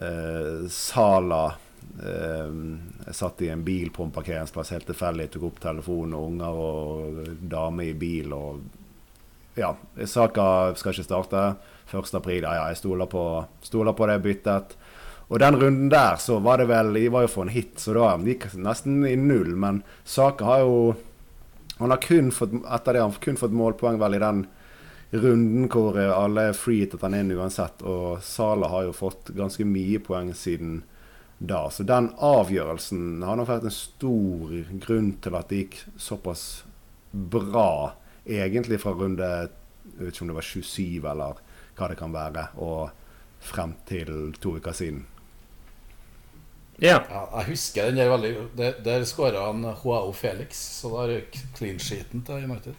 eh, Sala. Eh, jeg satt i en bil på en parkeringsplass helt tilfeldig, tok opp telefonen, unger og dame i bil. og ja, Saka skal ikke starte 1. april. Ja, ja, jeg stoler på, stoler på det byttet. Og den runden der så var det vel Jeg var jo for en hit, så da gikk nesten i null. Men Saka har jo han har kun fått, etter det, han kun fått målpoeng vel i den runden hvor alle er free til han inn uansett. Og Sala har jo fått ganske mye poeng siden da. Så den avgjørelsen har nok vært en stor grunn til at det gikk såpass bra, egentlig fra runde jeg vet ikke om det var 27 eller hva det kan være, og frem til to uker siden. Ja. ja. Jeg husker den der veldig Der, der skåra han Joao Felix, så da røk clean sheeten til United.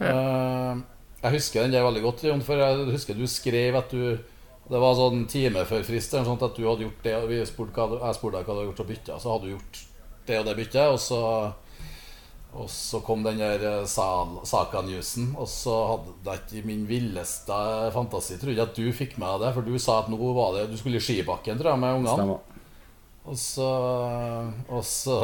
Ja. Uh, jeg husker den der veldig godt, Jon, for jeg husker du skrev at du Det var sånn time før fristen sånn at du hadde gjort det Vi spurte hva, Jeg spurte deg hva du hadde gjort og bytta, så hadde du gjort det og det byttet, og så og så kom den der eh, Saka-newsen, og så hadde jeg ikke i min villeste fantasi trodd at du fikk med det, for du sa at nå var det Du skulle i skibakken, tror jeg, med ungene. Og så, og så,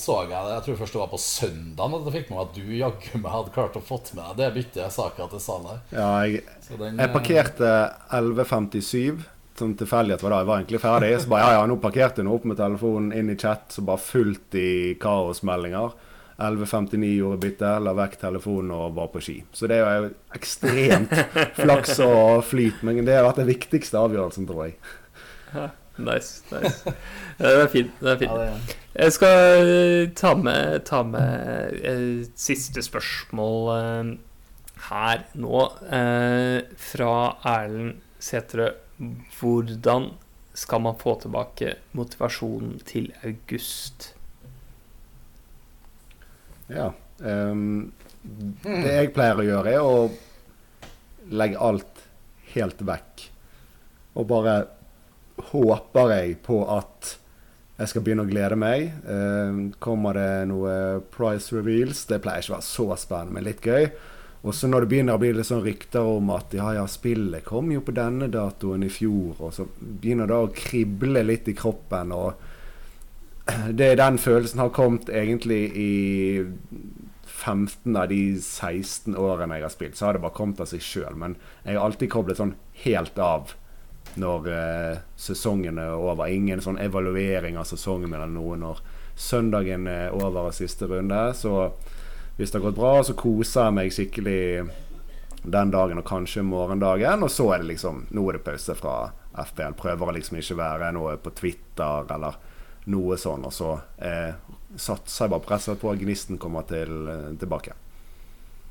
så jeg det Jeg tror først det var på søndag at jeg fikk med meg at du jaggu meg hadde klart å fått med deg det byttet jeg saka til Sander. Ja, jeg, den, jeg parkerte 11.57 sånn tilfeldighet var da jeg var egentlig ferdig. Så bare ja, ja, nå parkerte jeg opp med telefonen inn i chat, så bare fullt i kaosmeldinger. 11.59 gjorde bytte, la vekk telefonen og var på ski. Så det er jo ekstremt flaks og flyt, men det har vært den viktigste avgjørelsen, tror jeg. Ja, nice. nice. Det er fint. Det er fint. Jeg skal eh, ta med, ta med eh, siste spørsmål eh, her nå, fra Erlend Sætre. Hvordan skal man få tilbake motivasjonen til august? Ja. Um, det jeg pleier å gjøre, er å legge alt helt vekk. Og bare håper jeg på at jeg skal begynne å glede meg. Um, kommer det noe price reveals? Det pleier ikke å være så spennende, men litt gøy. Og så når det begynner å bli litt sånn rykter om at ja, ja, spillet kom jo på denne datoen i fjor, og så begynner det å krible litt i kroppen. og det, er den følelsen har kommet egentlig i 15 av de 16 årene jeg har spilt. Så har det bare kommet av seg sjøl. Men jeg har alltid koblet sånn helt av når eh, sesongen er over. Ingen sånn evaluering av sesongen eller noe når søndagen er over og siste runde. Så hvis det har gått bra, så koser jeg meg skikkelig den dagen og kanskje morgendagen. Og så er det liksom Nå er det pause fra FPL. Prøver å liksom ikke være noe på Twitter eller noe sånn. Og så eh, satser jeg bare presset på at gnisten kommer til, eh, tilbake.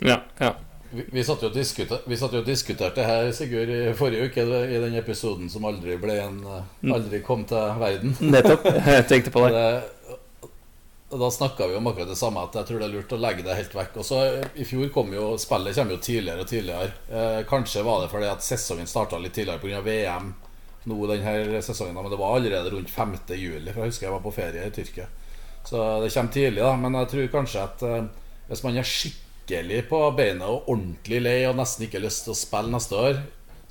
Ja, ja. Vi, vi, satt jo og diskuterte, diskuterte her, Sigurd, i forrige uke i den episoden som aldri ble en mm. Aldri kom til verden. Nettopp. Jeg tenkte på det. det da snakka vi om akkurat det samme, at jeg tror det er lurt å legge det helt vekk. Og så I fjor kom jo spillet kommer jo tidligere og tidligere. Eh, kanskje var det fordi at sesongen starta litt tidligere pga. VM nå denne sesongen, men det var allerede rundt 5. juli. For jeg husker jeg var på ferie i Tyrkia. Så det kommer tidlig, da. Men jeg tror kanskje at uh, hvis man er skikkelig på beina og ordentlig lei og nesten ikke har lyst til å spille neste år,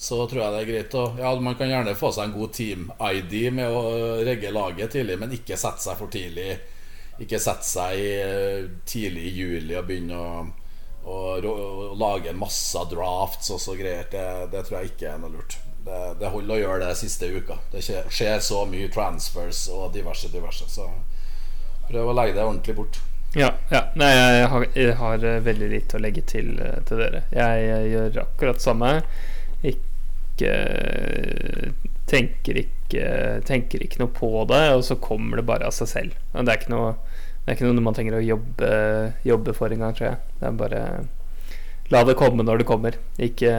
så tror jeg det er greit å Ja, man kan gjerne få seg en god team-ID med å regge laget tidlig, men ikke sette seg for tidlig. Ikke sette seg uh, tidlig i juli og begynne å og, og, lage en masse drafts og så greier. Det, det tror jeg ikke er noe lurt. Det, det, holder å gjøre det siste uka. Det skjer så mye transfers og diverse, diverse. Så prøv å legge det ordentlig bort. Ja. ja. Nei, jeg har, jeg har, eh, veldig lite å legge til, eh, til dere. Jeg, jeg, gjør akkurat samme. Ikke tenker ikke Tenker ikke noe på det, og så kommer det bare av seg selv. Det er ikke noe, det er ikke noe man trenger å jobbe, jobbe for engang, tror jeg. Det er bare La det komme når det kommer. Ikke,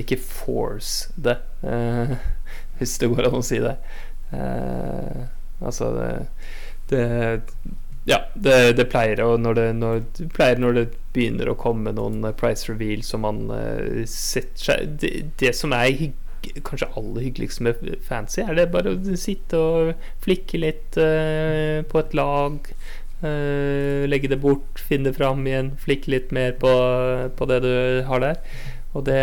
ikke force det, uh, hvis det går an å si det. Uh, altså det, det ja, det, det, pleier å når når, det pleier når det begynner å komme noen price reveal som man uh, setter seg det, som er hygg, kanskje aller hyggeligst med fancy, er det bare å sitte og flikke litt på et lag. Uh, legge det bort, finne det fram igjen, flikke litt mer på, på, det du har der. Og det,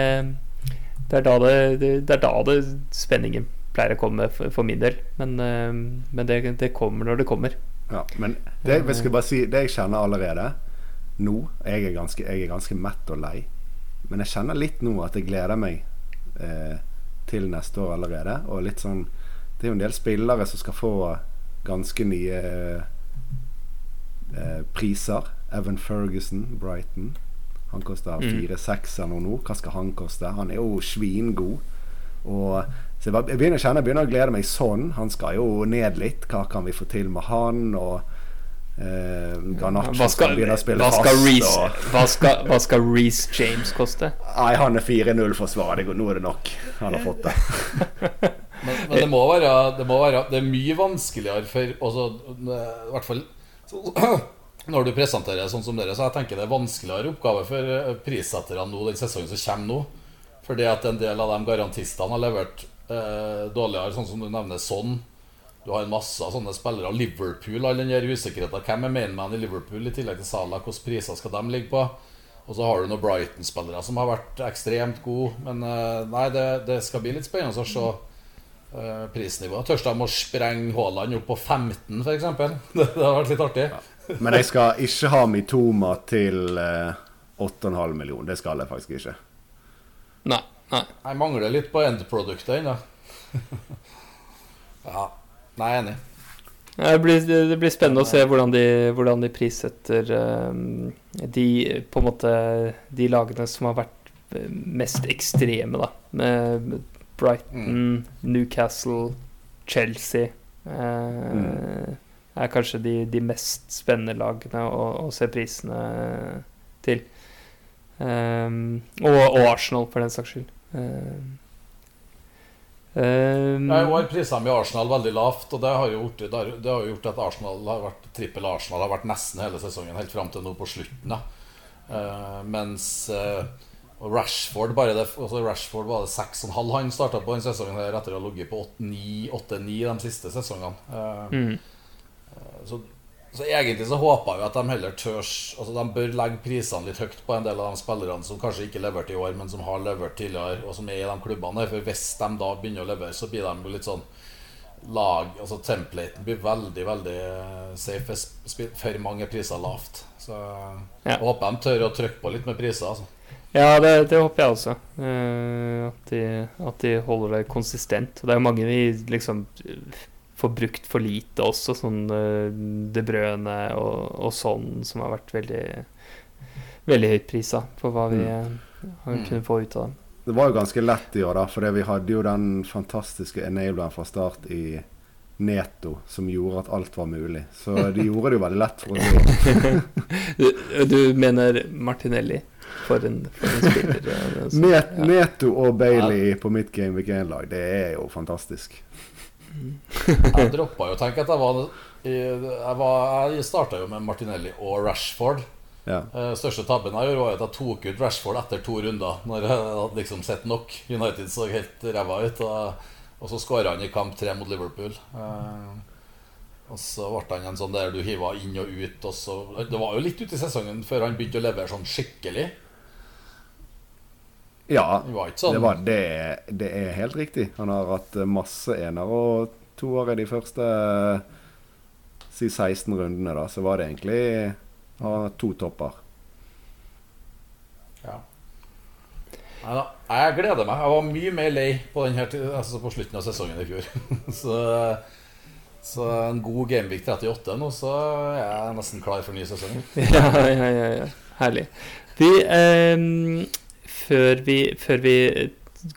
det, er, da det, det er da det spenningen pleier å komme for, for min del. Men, uh, men det, det, kommer når det kommer. Ja, men det, jeg skal bare si, det jeg kjenner allerede nå jeg er, ganske, jeg er ganske mett og lei. Men jeg kjenner litt nå at jeg gleder meg eh, til neste år allerede. Og litt sånn Det er jo en del spillere som skal få ganske nye eh, priser. Evan Ferguson, Brighton. Han koster mm. 4-6 eller noe. Hva skal han koste? Han er jo svingod. Og, så jeg, begynner å kjenne Jeg begynner å glede meg sånn. Han skal jo ned litt. Hva kan vi få til med han? Og Eh, hva skal, begynne å spille hva skal fast. Reece, og... hva, skal, hva skal Reece James koste? Nei, han er 4-0-forsvarer. Nå er det nok. Han har fått det. men, men det, må være, det, må være, det er mye vanskeligere for også, I hvert fall så, når du presenterer sånn som dere, så jeg tenker det er vanskeligere oppgave for eh, prissetterne nå den sesongen som kommer nå. Fordi at en del av de garantistene har levert eh, dårligere, sånn som du nevner sånn. Du har en masse sånne spillere. Liverpool, all den usikkerheten. Hvem er mainman i Liverpool i tillegg til Salah? Hvilke priser skal de ligge på? Og så har du noen Brighton-spillere som har vært ekstremt gode. Men eh, nei, det, det, skal bli litt spennende å se prisnivået. Tør de å sprenge Haaland opp på 15, f.eks.? Det, det har vært litt artig. Ja. Men jeg skal ikke ha Mitoma til uh, eh, 8,5 millioner. Det skal jeg faktisk ikke. Nei. nei. Jeg mangler litt på endproduktet ennå. ja. Nei, jeg er enig. Det blir, det blir, spennende å se hvordan de, hvordan de prissetter um, de på en måte De lagene som har vært eh, mest ekstreme, da. Med Brighton, mm. Newcastle, Chelsea. eh, mm. Er kanskje de, de, mest spennende lagene å, å se prisene til. Um, og, og, Arsenal, for den saks skyld. Um, Um, jeg har prisa i Arsenal veldig lavt, og det har jo gjort, det har, det har gjort at Arsenal har vært trippel Arsenal har vært nesten hele sesongen, helt fram til nå på slutten. Uh, mens uh, Rashford bare det, altså Rashford var det 6,5 han starta på den sesongen der etter å ha ligget på 8-9 de siste sesongene. Uh, mm. så så egentlig så håper vi at de heller tørs Altså De bør legge prisene litt høyt på en del av de spillerne som kanskje ikke leverte i år, men som har levert tidligere, og som er i de klubbene. For hvis de da begynner å levere, så blir de jo litt sånn lag Altså templaten blir veldig, veldig safe for mange priser lavt. Så jeg håper de tør å trykke på litt med priser, altså. Ja, det, det, håper jeg også. Uh, at, de, at, de, holder det konsistent. Det er jo mange vi liksom får brukt for lite også, sånn uh, De Brøne og, og, sånn, som har vært veldig Veldig høyt prisa for hva vi mm. har kunnet få ut av dem. Det var jo ganske lett i år, da, for vi hadde jo den fantastiske enableren fra start i Neto som gjorde at alt var mulig. Så de gjorde det jo veldig lett for oss. du, du mener Martinelli? For en, for en spiller. Altså. Net, ja. Neto og Bailey ja. på mitt Game Week 1-lag, det er jo fantastisk jeg droppa jo å tenke at jeg var Jeg, var, jeg starta jo med Martinelli og Rashford. Ja. Uh, største tabben jeg gjorde, var at jeg tok ut Rashford etter to runder. Når jeg hadde liksom sett nok. United så helt ræva ut. Og, og så skåra han i kamp tre mot Liverpool. Uh, og så ble han en sånn der du hiva inn og ut. Og så, det var jo litt ute i sesongen før han begynte å levere sånn skikkelig. Ja, sånn. det, var, det, det, er helt riktig. Han har hatt masse ener og toer i de første si 16 rundene. da, Så var det egentlig ha to topper. Ja. Nei da. Jeg gleder meg. Jeg var mye mer lei på, denne, altså på slutten av sesongen i fjor. så, så, en god Gameweek 38 nå, så er jeg nesten klar for ny sesong. ja, ja, ja, ja. Herlig. De, eh, før vi, før vi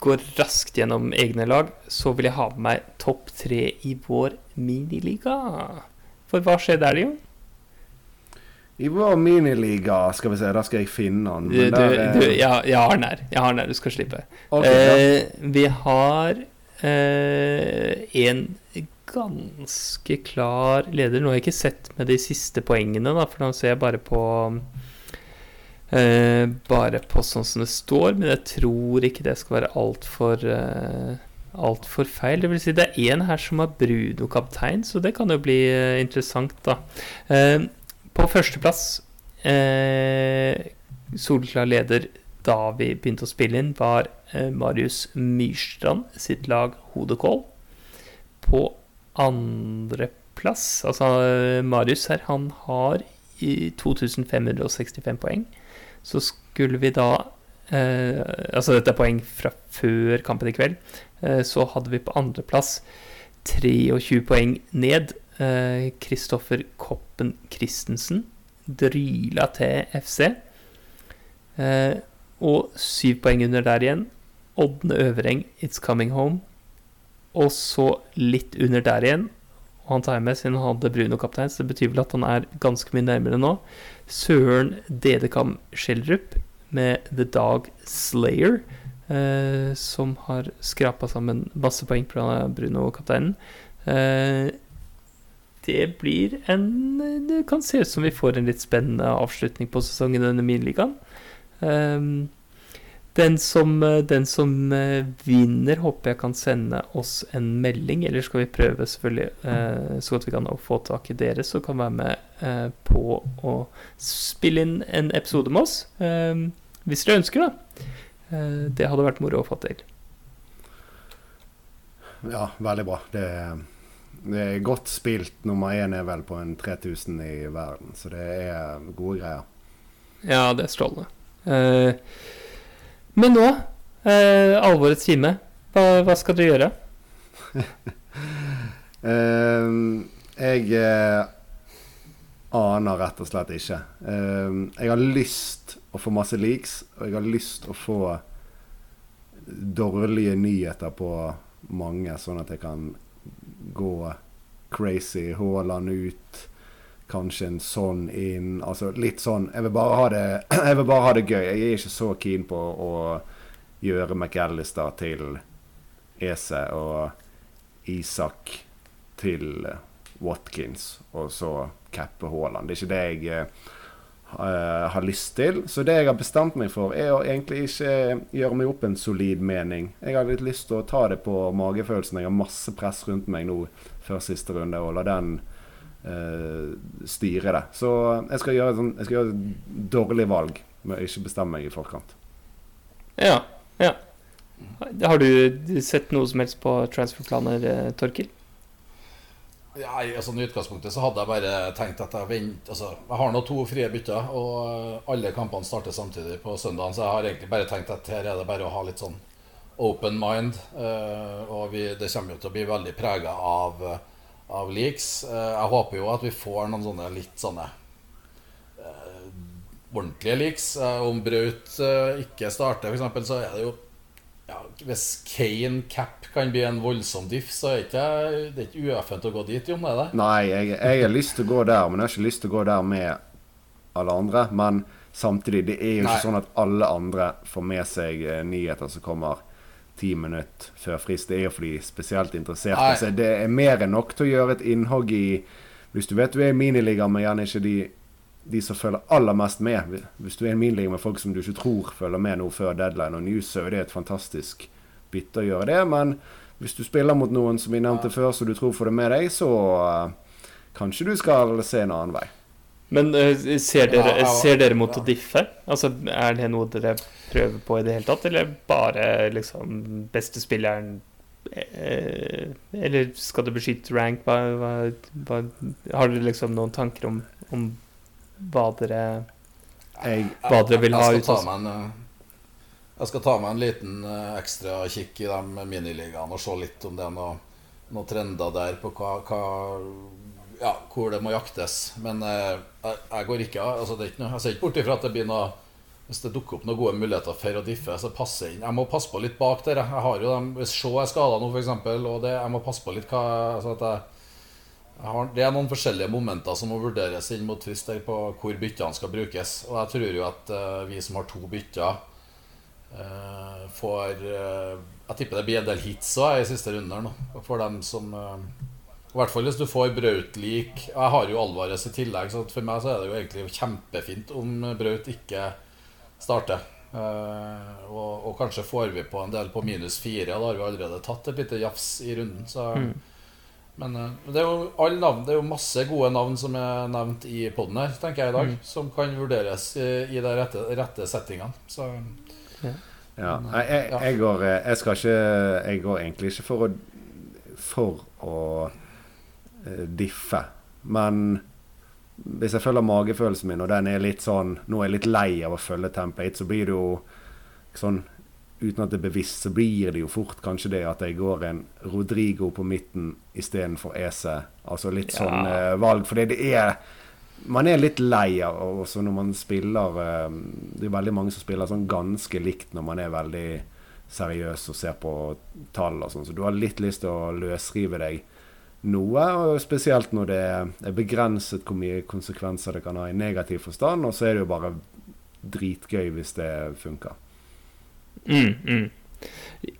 går raskt gjennom egne lag, så vil jeg ha med meg topp tre i vår miniliga. For hva skjer der, Jon? I vår miniliga Skal vi se, da skal jeg finne den. Du, du, du, ja, jeg har den her. Jeg har den her, Du skal slippe. Okay, eh, vi har eh, en ganske klar leder. Nå har jeg ikke sett med de siste poengene, da, for nå ser jeg bare på Eh, bare på sånn som det står, men jeg tror ikke det skal være altfor uh, alt for feil. Det vil si det er én her som har Bruno kaptein, så det kan jo bli uh, interessant, da. Uh, på førsteplass, uh, soleklar leder da vi begynte å spille inn, var Marius Myrstrand sitt lag Hodekål. På andreplass, altså Marius her, han har 2565 poeng så skulle vi da eh, Altså dette er poeng fra før kampen i kveld. Eh, så hadde vi på andreplass 23 poeng ned. Kristoffer eh, Koppen Christensen dryla til FC. Eh, og syv poeng under der igjen. Ådne Øvereng, It's Coming Home. Og så litt under der igjen. Og han tar med siden han hadde Bruno kaptein, så det betyr vel at han er ganske mye nærmere nå. Søren Dedekam Schjelderup med The Dog Slayer, eh, som har skrapa sammen masse poeng fra Bruno-kapteinen. Eh, det blir en Det kan se ut som vi får en litt spennende avslutning på sesongen i denne miniligaen. Eh, den som, eh, den som, eh, vinner, håper jeg kan sende oss en melding. Eller skal vi prøve selvfølgelig eh, så godt vi kan få tak i dere som kan være med på å spille inn en episode med oss. Hvis dere ønsker, da. Det hadde vært moro å få til. Ja, veldig bra. Det, det er godt spilt. Nummer én er vel på en 3000 i verden, så det er gode greier. Ja, det er strålende. Uh, men nå, eh, alvorets time. Hva, hva, skal du gjøre? uh, jeg uh, aner rett og slett ikke. Uh, jeg har lyst å få masse leaks, og jeg har lyst å få dårlige nyheter på mange, sånn at jeg kan gå crazy. Haaland ut, kanskje en sånn inn. Altså litt sånn Jeg vil bare ha det, jeg vil bare ha det gøy. Jeg er ikke så keen på å gjøre McAllister til Ese og Isak til Watkins, og så cappe Haaland. Det er ikke det jeg uh, har lyst til. Så det jeg har bestemt meg for, er å egentlig ikke gjøre meg opp en solid mening. Jeg har litt lyst til å ta det på magefølelsen. Jeg har masse press rundt meg nå før siste runde, og la den styre det. Så jeg skal gjøre, sånn, jeg skal gjøre et dårlig valg med å ikke bestemme meg i forkant. Ja, ja. Har du sett noe som helst på transferplaner, eh, Torkil? Ja, i altså, utgangspunktet så hadde jeg bare tenkt at jeg vent, altså, Jeg har nå to frie bytter, og alle kampene starter samtidig på søndagen, så jeg har egentlig bare tenkt at her er det bare å ha litt sånn open mind. Uh, og vi, det kommer jo til å bli veldig prega av, av leaks. Uh, jeg håper jo at vi får noen sånne litt sånne uh, ordentlige leaks. om Braut ikke starter, f.eks., så er det jo ja, Hvis Kane Cap kan bli en voldsom diff, så er ikke, det er ikke ueffent å gå dit, Jon? er det? Nei, jeg, jeg har lyst til å gå der, men jeg har ikke lyst til å gå der med alle andre. Men samtidig, det er jo ikke Nei. sånn at alle andre får med seg nyheter som kommer ti minutter før frist. Det er jo for de spesielt interesserte. Altså, det er mer enn nok til å gjøre et innhogg i Hvis du vet du er i miniliga, men gjerne ikke de, de som følger aller mest med. Hvis du er i en miniliga med folk som du ikke tror følger med nå før deadline og news, så er det et fantastisk bytte å gjøre det. Men hvis du spiller mot noen som vi nevnte før, så du tror får det med deg, så uh, kanskje du skal se en annen vei. Men uh, ser, dere, ser, dere, mot å diffe? Altså, er det noe dere prøver på i det hele tatt, eller bare liksom beste spilleren eh, Eller skal du beskytte rank? Hva, hva, hva, har dere liksom noen tanker om, om hva dere Hva dere vil ha ut av eh, Jeg skal ta meg en liten uh, ekstra kikk i de miniligaene og se litt om det er noen noe trender der på hva, hva ja, hvor det må jaktes. Men uh, jeg, jeg, går ikke av. altså, det er ikke noe, Jeg ser ikke bort ifra at det blir noe hvis det dukker opp noen gode muligheter for å diffe, så passer inn. Jeg må passe på litt bak der. Jeg har jo dem, Hvis Shaw er skada nå, f.eks., og det, jeg må passe på litt hva altså jeg, jeg har, Det er noen forskjellige momenter som må vurderes inn mot frist på hvor byttene skal brukes. Og jeg tror jo at uh, vi som har to bytter, uh, får uh, Jeg tipper det blir en del hits òg i siste runde nå. For dem som I hvert fall hvis du får Braut-lik. Jeg har jo Alvarez i tillegg, så for meg så er det jo egentlig kjempefint om Braut ikke starter. Uh, og, og, kanskje får vi på en del på minus fire. Da har vi allerede tatt et lite jafs i runden. Så, mm. Men uh, det er jo alle navn Det er jo masse gode navn som er nevnt i poden her, tenker jeg i dag. Mm. Som kan vurderes i, i de rette, rette settingene. Så ja. ja. Jeg, jeg, går, eh, jeg, skal ikke Jeg går egentlig ikke for å For å diffe. Men hvis jeg følger magefølelsen min, og den er litt sånn Nå er jeg litt lei av å følge template, så blir det jo sånn Uten at det er bevisst, så blir det jo fort kanskje det at jeg går en Rodrigo på midten istedenfor Ese. Altså litt ja. sånn eh, valg. For det er Man er litt lei av også når man spiller eh, Det er veldig mange som spiller sånn ganske likt når man er veldig seriøs og ser på tall og sånn, så du har litt lyst til å løsrive deg noe, og spesielt når det er begrenset hvor mye konsekvenser det kan ha i negativ forstand, og så er det jo bare dritgøy hvis det funker. Mm, mm.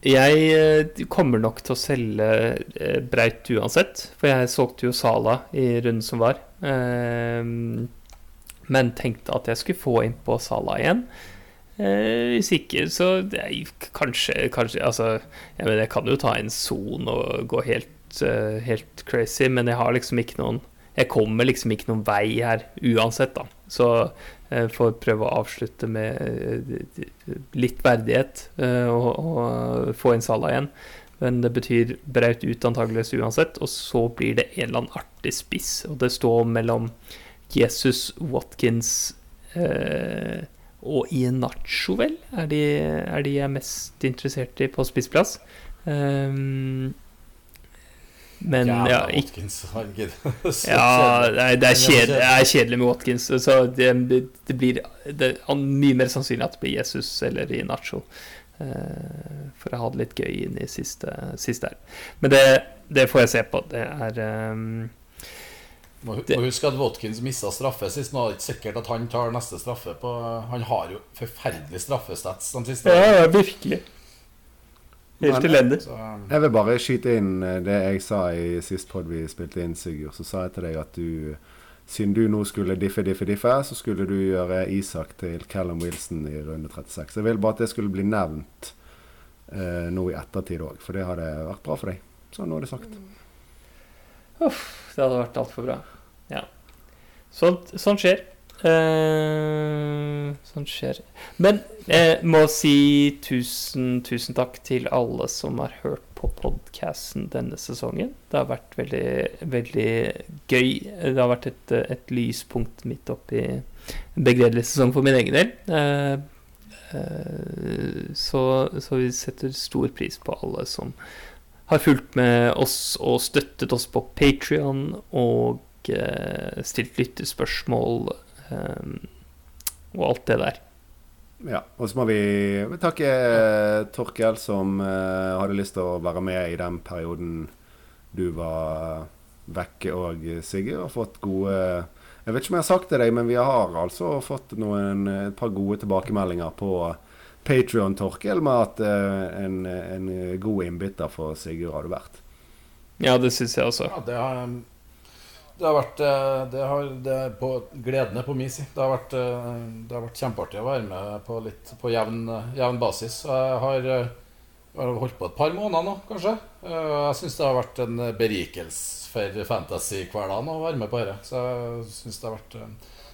Jeg eh, kommer nok til å selge eh, Breit uansett, for jeg solgte jo Sala i runden som var. Ehm, men tenkte at jeg skulle få inn på Sala igjen. Eh, hvis ikke, så det, kanskje, kanskje Altså, jeg, mener, jeg kan jo ta en son og gå helt uh, helt crazy, men jeg har liksom ikke noen Jeg kommer liksom ikke noen vei her uansett, da. Så jeg uh, får prøve å avslutte med uh, litt verdighet og, og, få inn Salah igjen. Men det betyr braut ut antageligvis uansett, og så blir det en eller annen artig spiss. Og det står mellom Jesus, Watkins og Ienacho, vel? Er de, er de jeg er mest interessert i på spissplass. Um, Men ja, ja, ikke Watkins. Han Ja, det er, det er, kjedelig, det er kjedelig med Watkins. Så det, det blir det er mye mer sannsynlig at det blir Jesus eller i Nacho. eh, for å ha det litt gøy inn i siste, siste her. Men det, det får jeg se på. Det er um, Må, må huske at Watkins mista straffe sist. Nå er det ikke sikkert at han tar neste straffe. På, han har jo forferdelig straffestats de siste. Ja, virkelig. Helt elendig. Jeg vil bare skyte inn eh, det jeg sa i sist pod vi spilte inn, Sigurd. Så sa jeg til deg at du, siden du nå skulle diffe, diffe, diffe, så skulle du gjøre Isak til Callum Wilson i runde 36. Jeg vil bare at det skulle bli nevnt eh, nå i ettertid òg, for det hadde vært bra for deg. Så nå er det sagt. Det hadde vært altfor bra. Ja. Sånt, sånt skjer. Eh, sånt skjer. Men jeg må si tusen, tusen takk til alle som har hørt på podkasten denne sesongen. Det har vært veldig, veldig gøy. Det har vært et, et lyspunkt midt oppi en begredelig sesong for min egen del. Eh, eh, så, så vi setter stor pris på alle som har fulgt med oss og støttet oss på Patrion og eh, stilt lyttespørsmål eh, og alt det der. Ja, og så må vi takke eh, Torkel, som eh, hadde lyst til å være med i den perioden du var vekke og Sigurd. Og fått gode Jeg vet ikke om jeg har sagt det til deg, men vi har altså fått noen, et par gode tilbakemeldinger på Patrion Torkel med at eh, en, en god innbytter for Sigurd har du vært. Ja, det syns jeg også. ja, det har, um, det har vært eh, Det har det på, gledende på min side. Det har vært, eh, det har vært kjempeartig å være med på litt på jevn, jevn basis. Jeg har, eh, jeg har holdt på et par måneder nå, kanskje. Jeg syns det har vært en berikelse for fantasy-hverdagen å være med på dette. Så jeg synes det har vært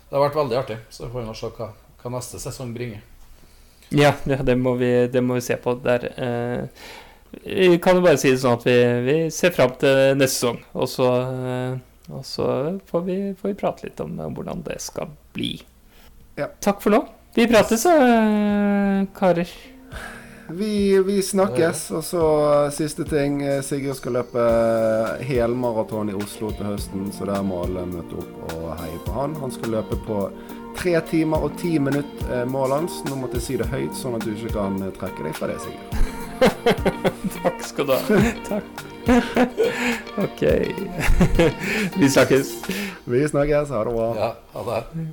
Det har vært veldig artig. Så får vi nå se hva, hva neste sesong bringer. Ja, ja det, må vi, det må vi se på. Der eh, vi kan jo bare si det sånn at vi, vi ser fram til neste sesong. Og så, eh, og så får, vi, får vi prate litt om hvordan det skal bli. Ja. Takk for nå. Vi prates, eh, karer. Vi, vi snakkes. Og så eh, siste ting. eh, Sigurd skal løpe helmaraton i Oslo til høsten, så der må alle møte opp og heie på han. Han skal løpe på tre timer og ti minutter, målet hans. Nå måtte jeg si det høyt, sånn at du ikke kan trekke deg fra det, Sigurd. Takk skal du ha. Takk. OK. vi snakkes. Vi snakkes. Ha det bra. Ja, ha det.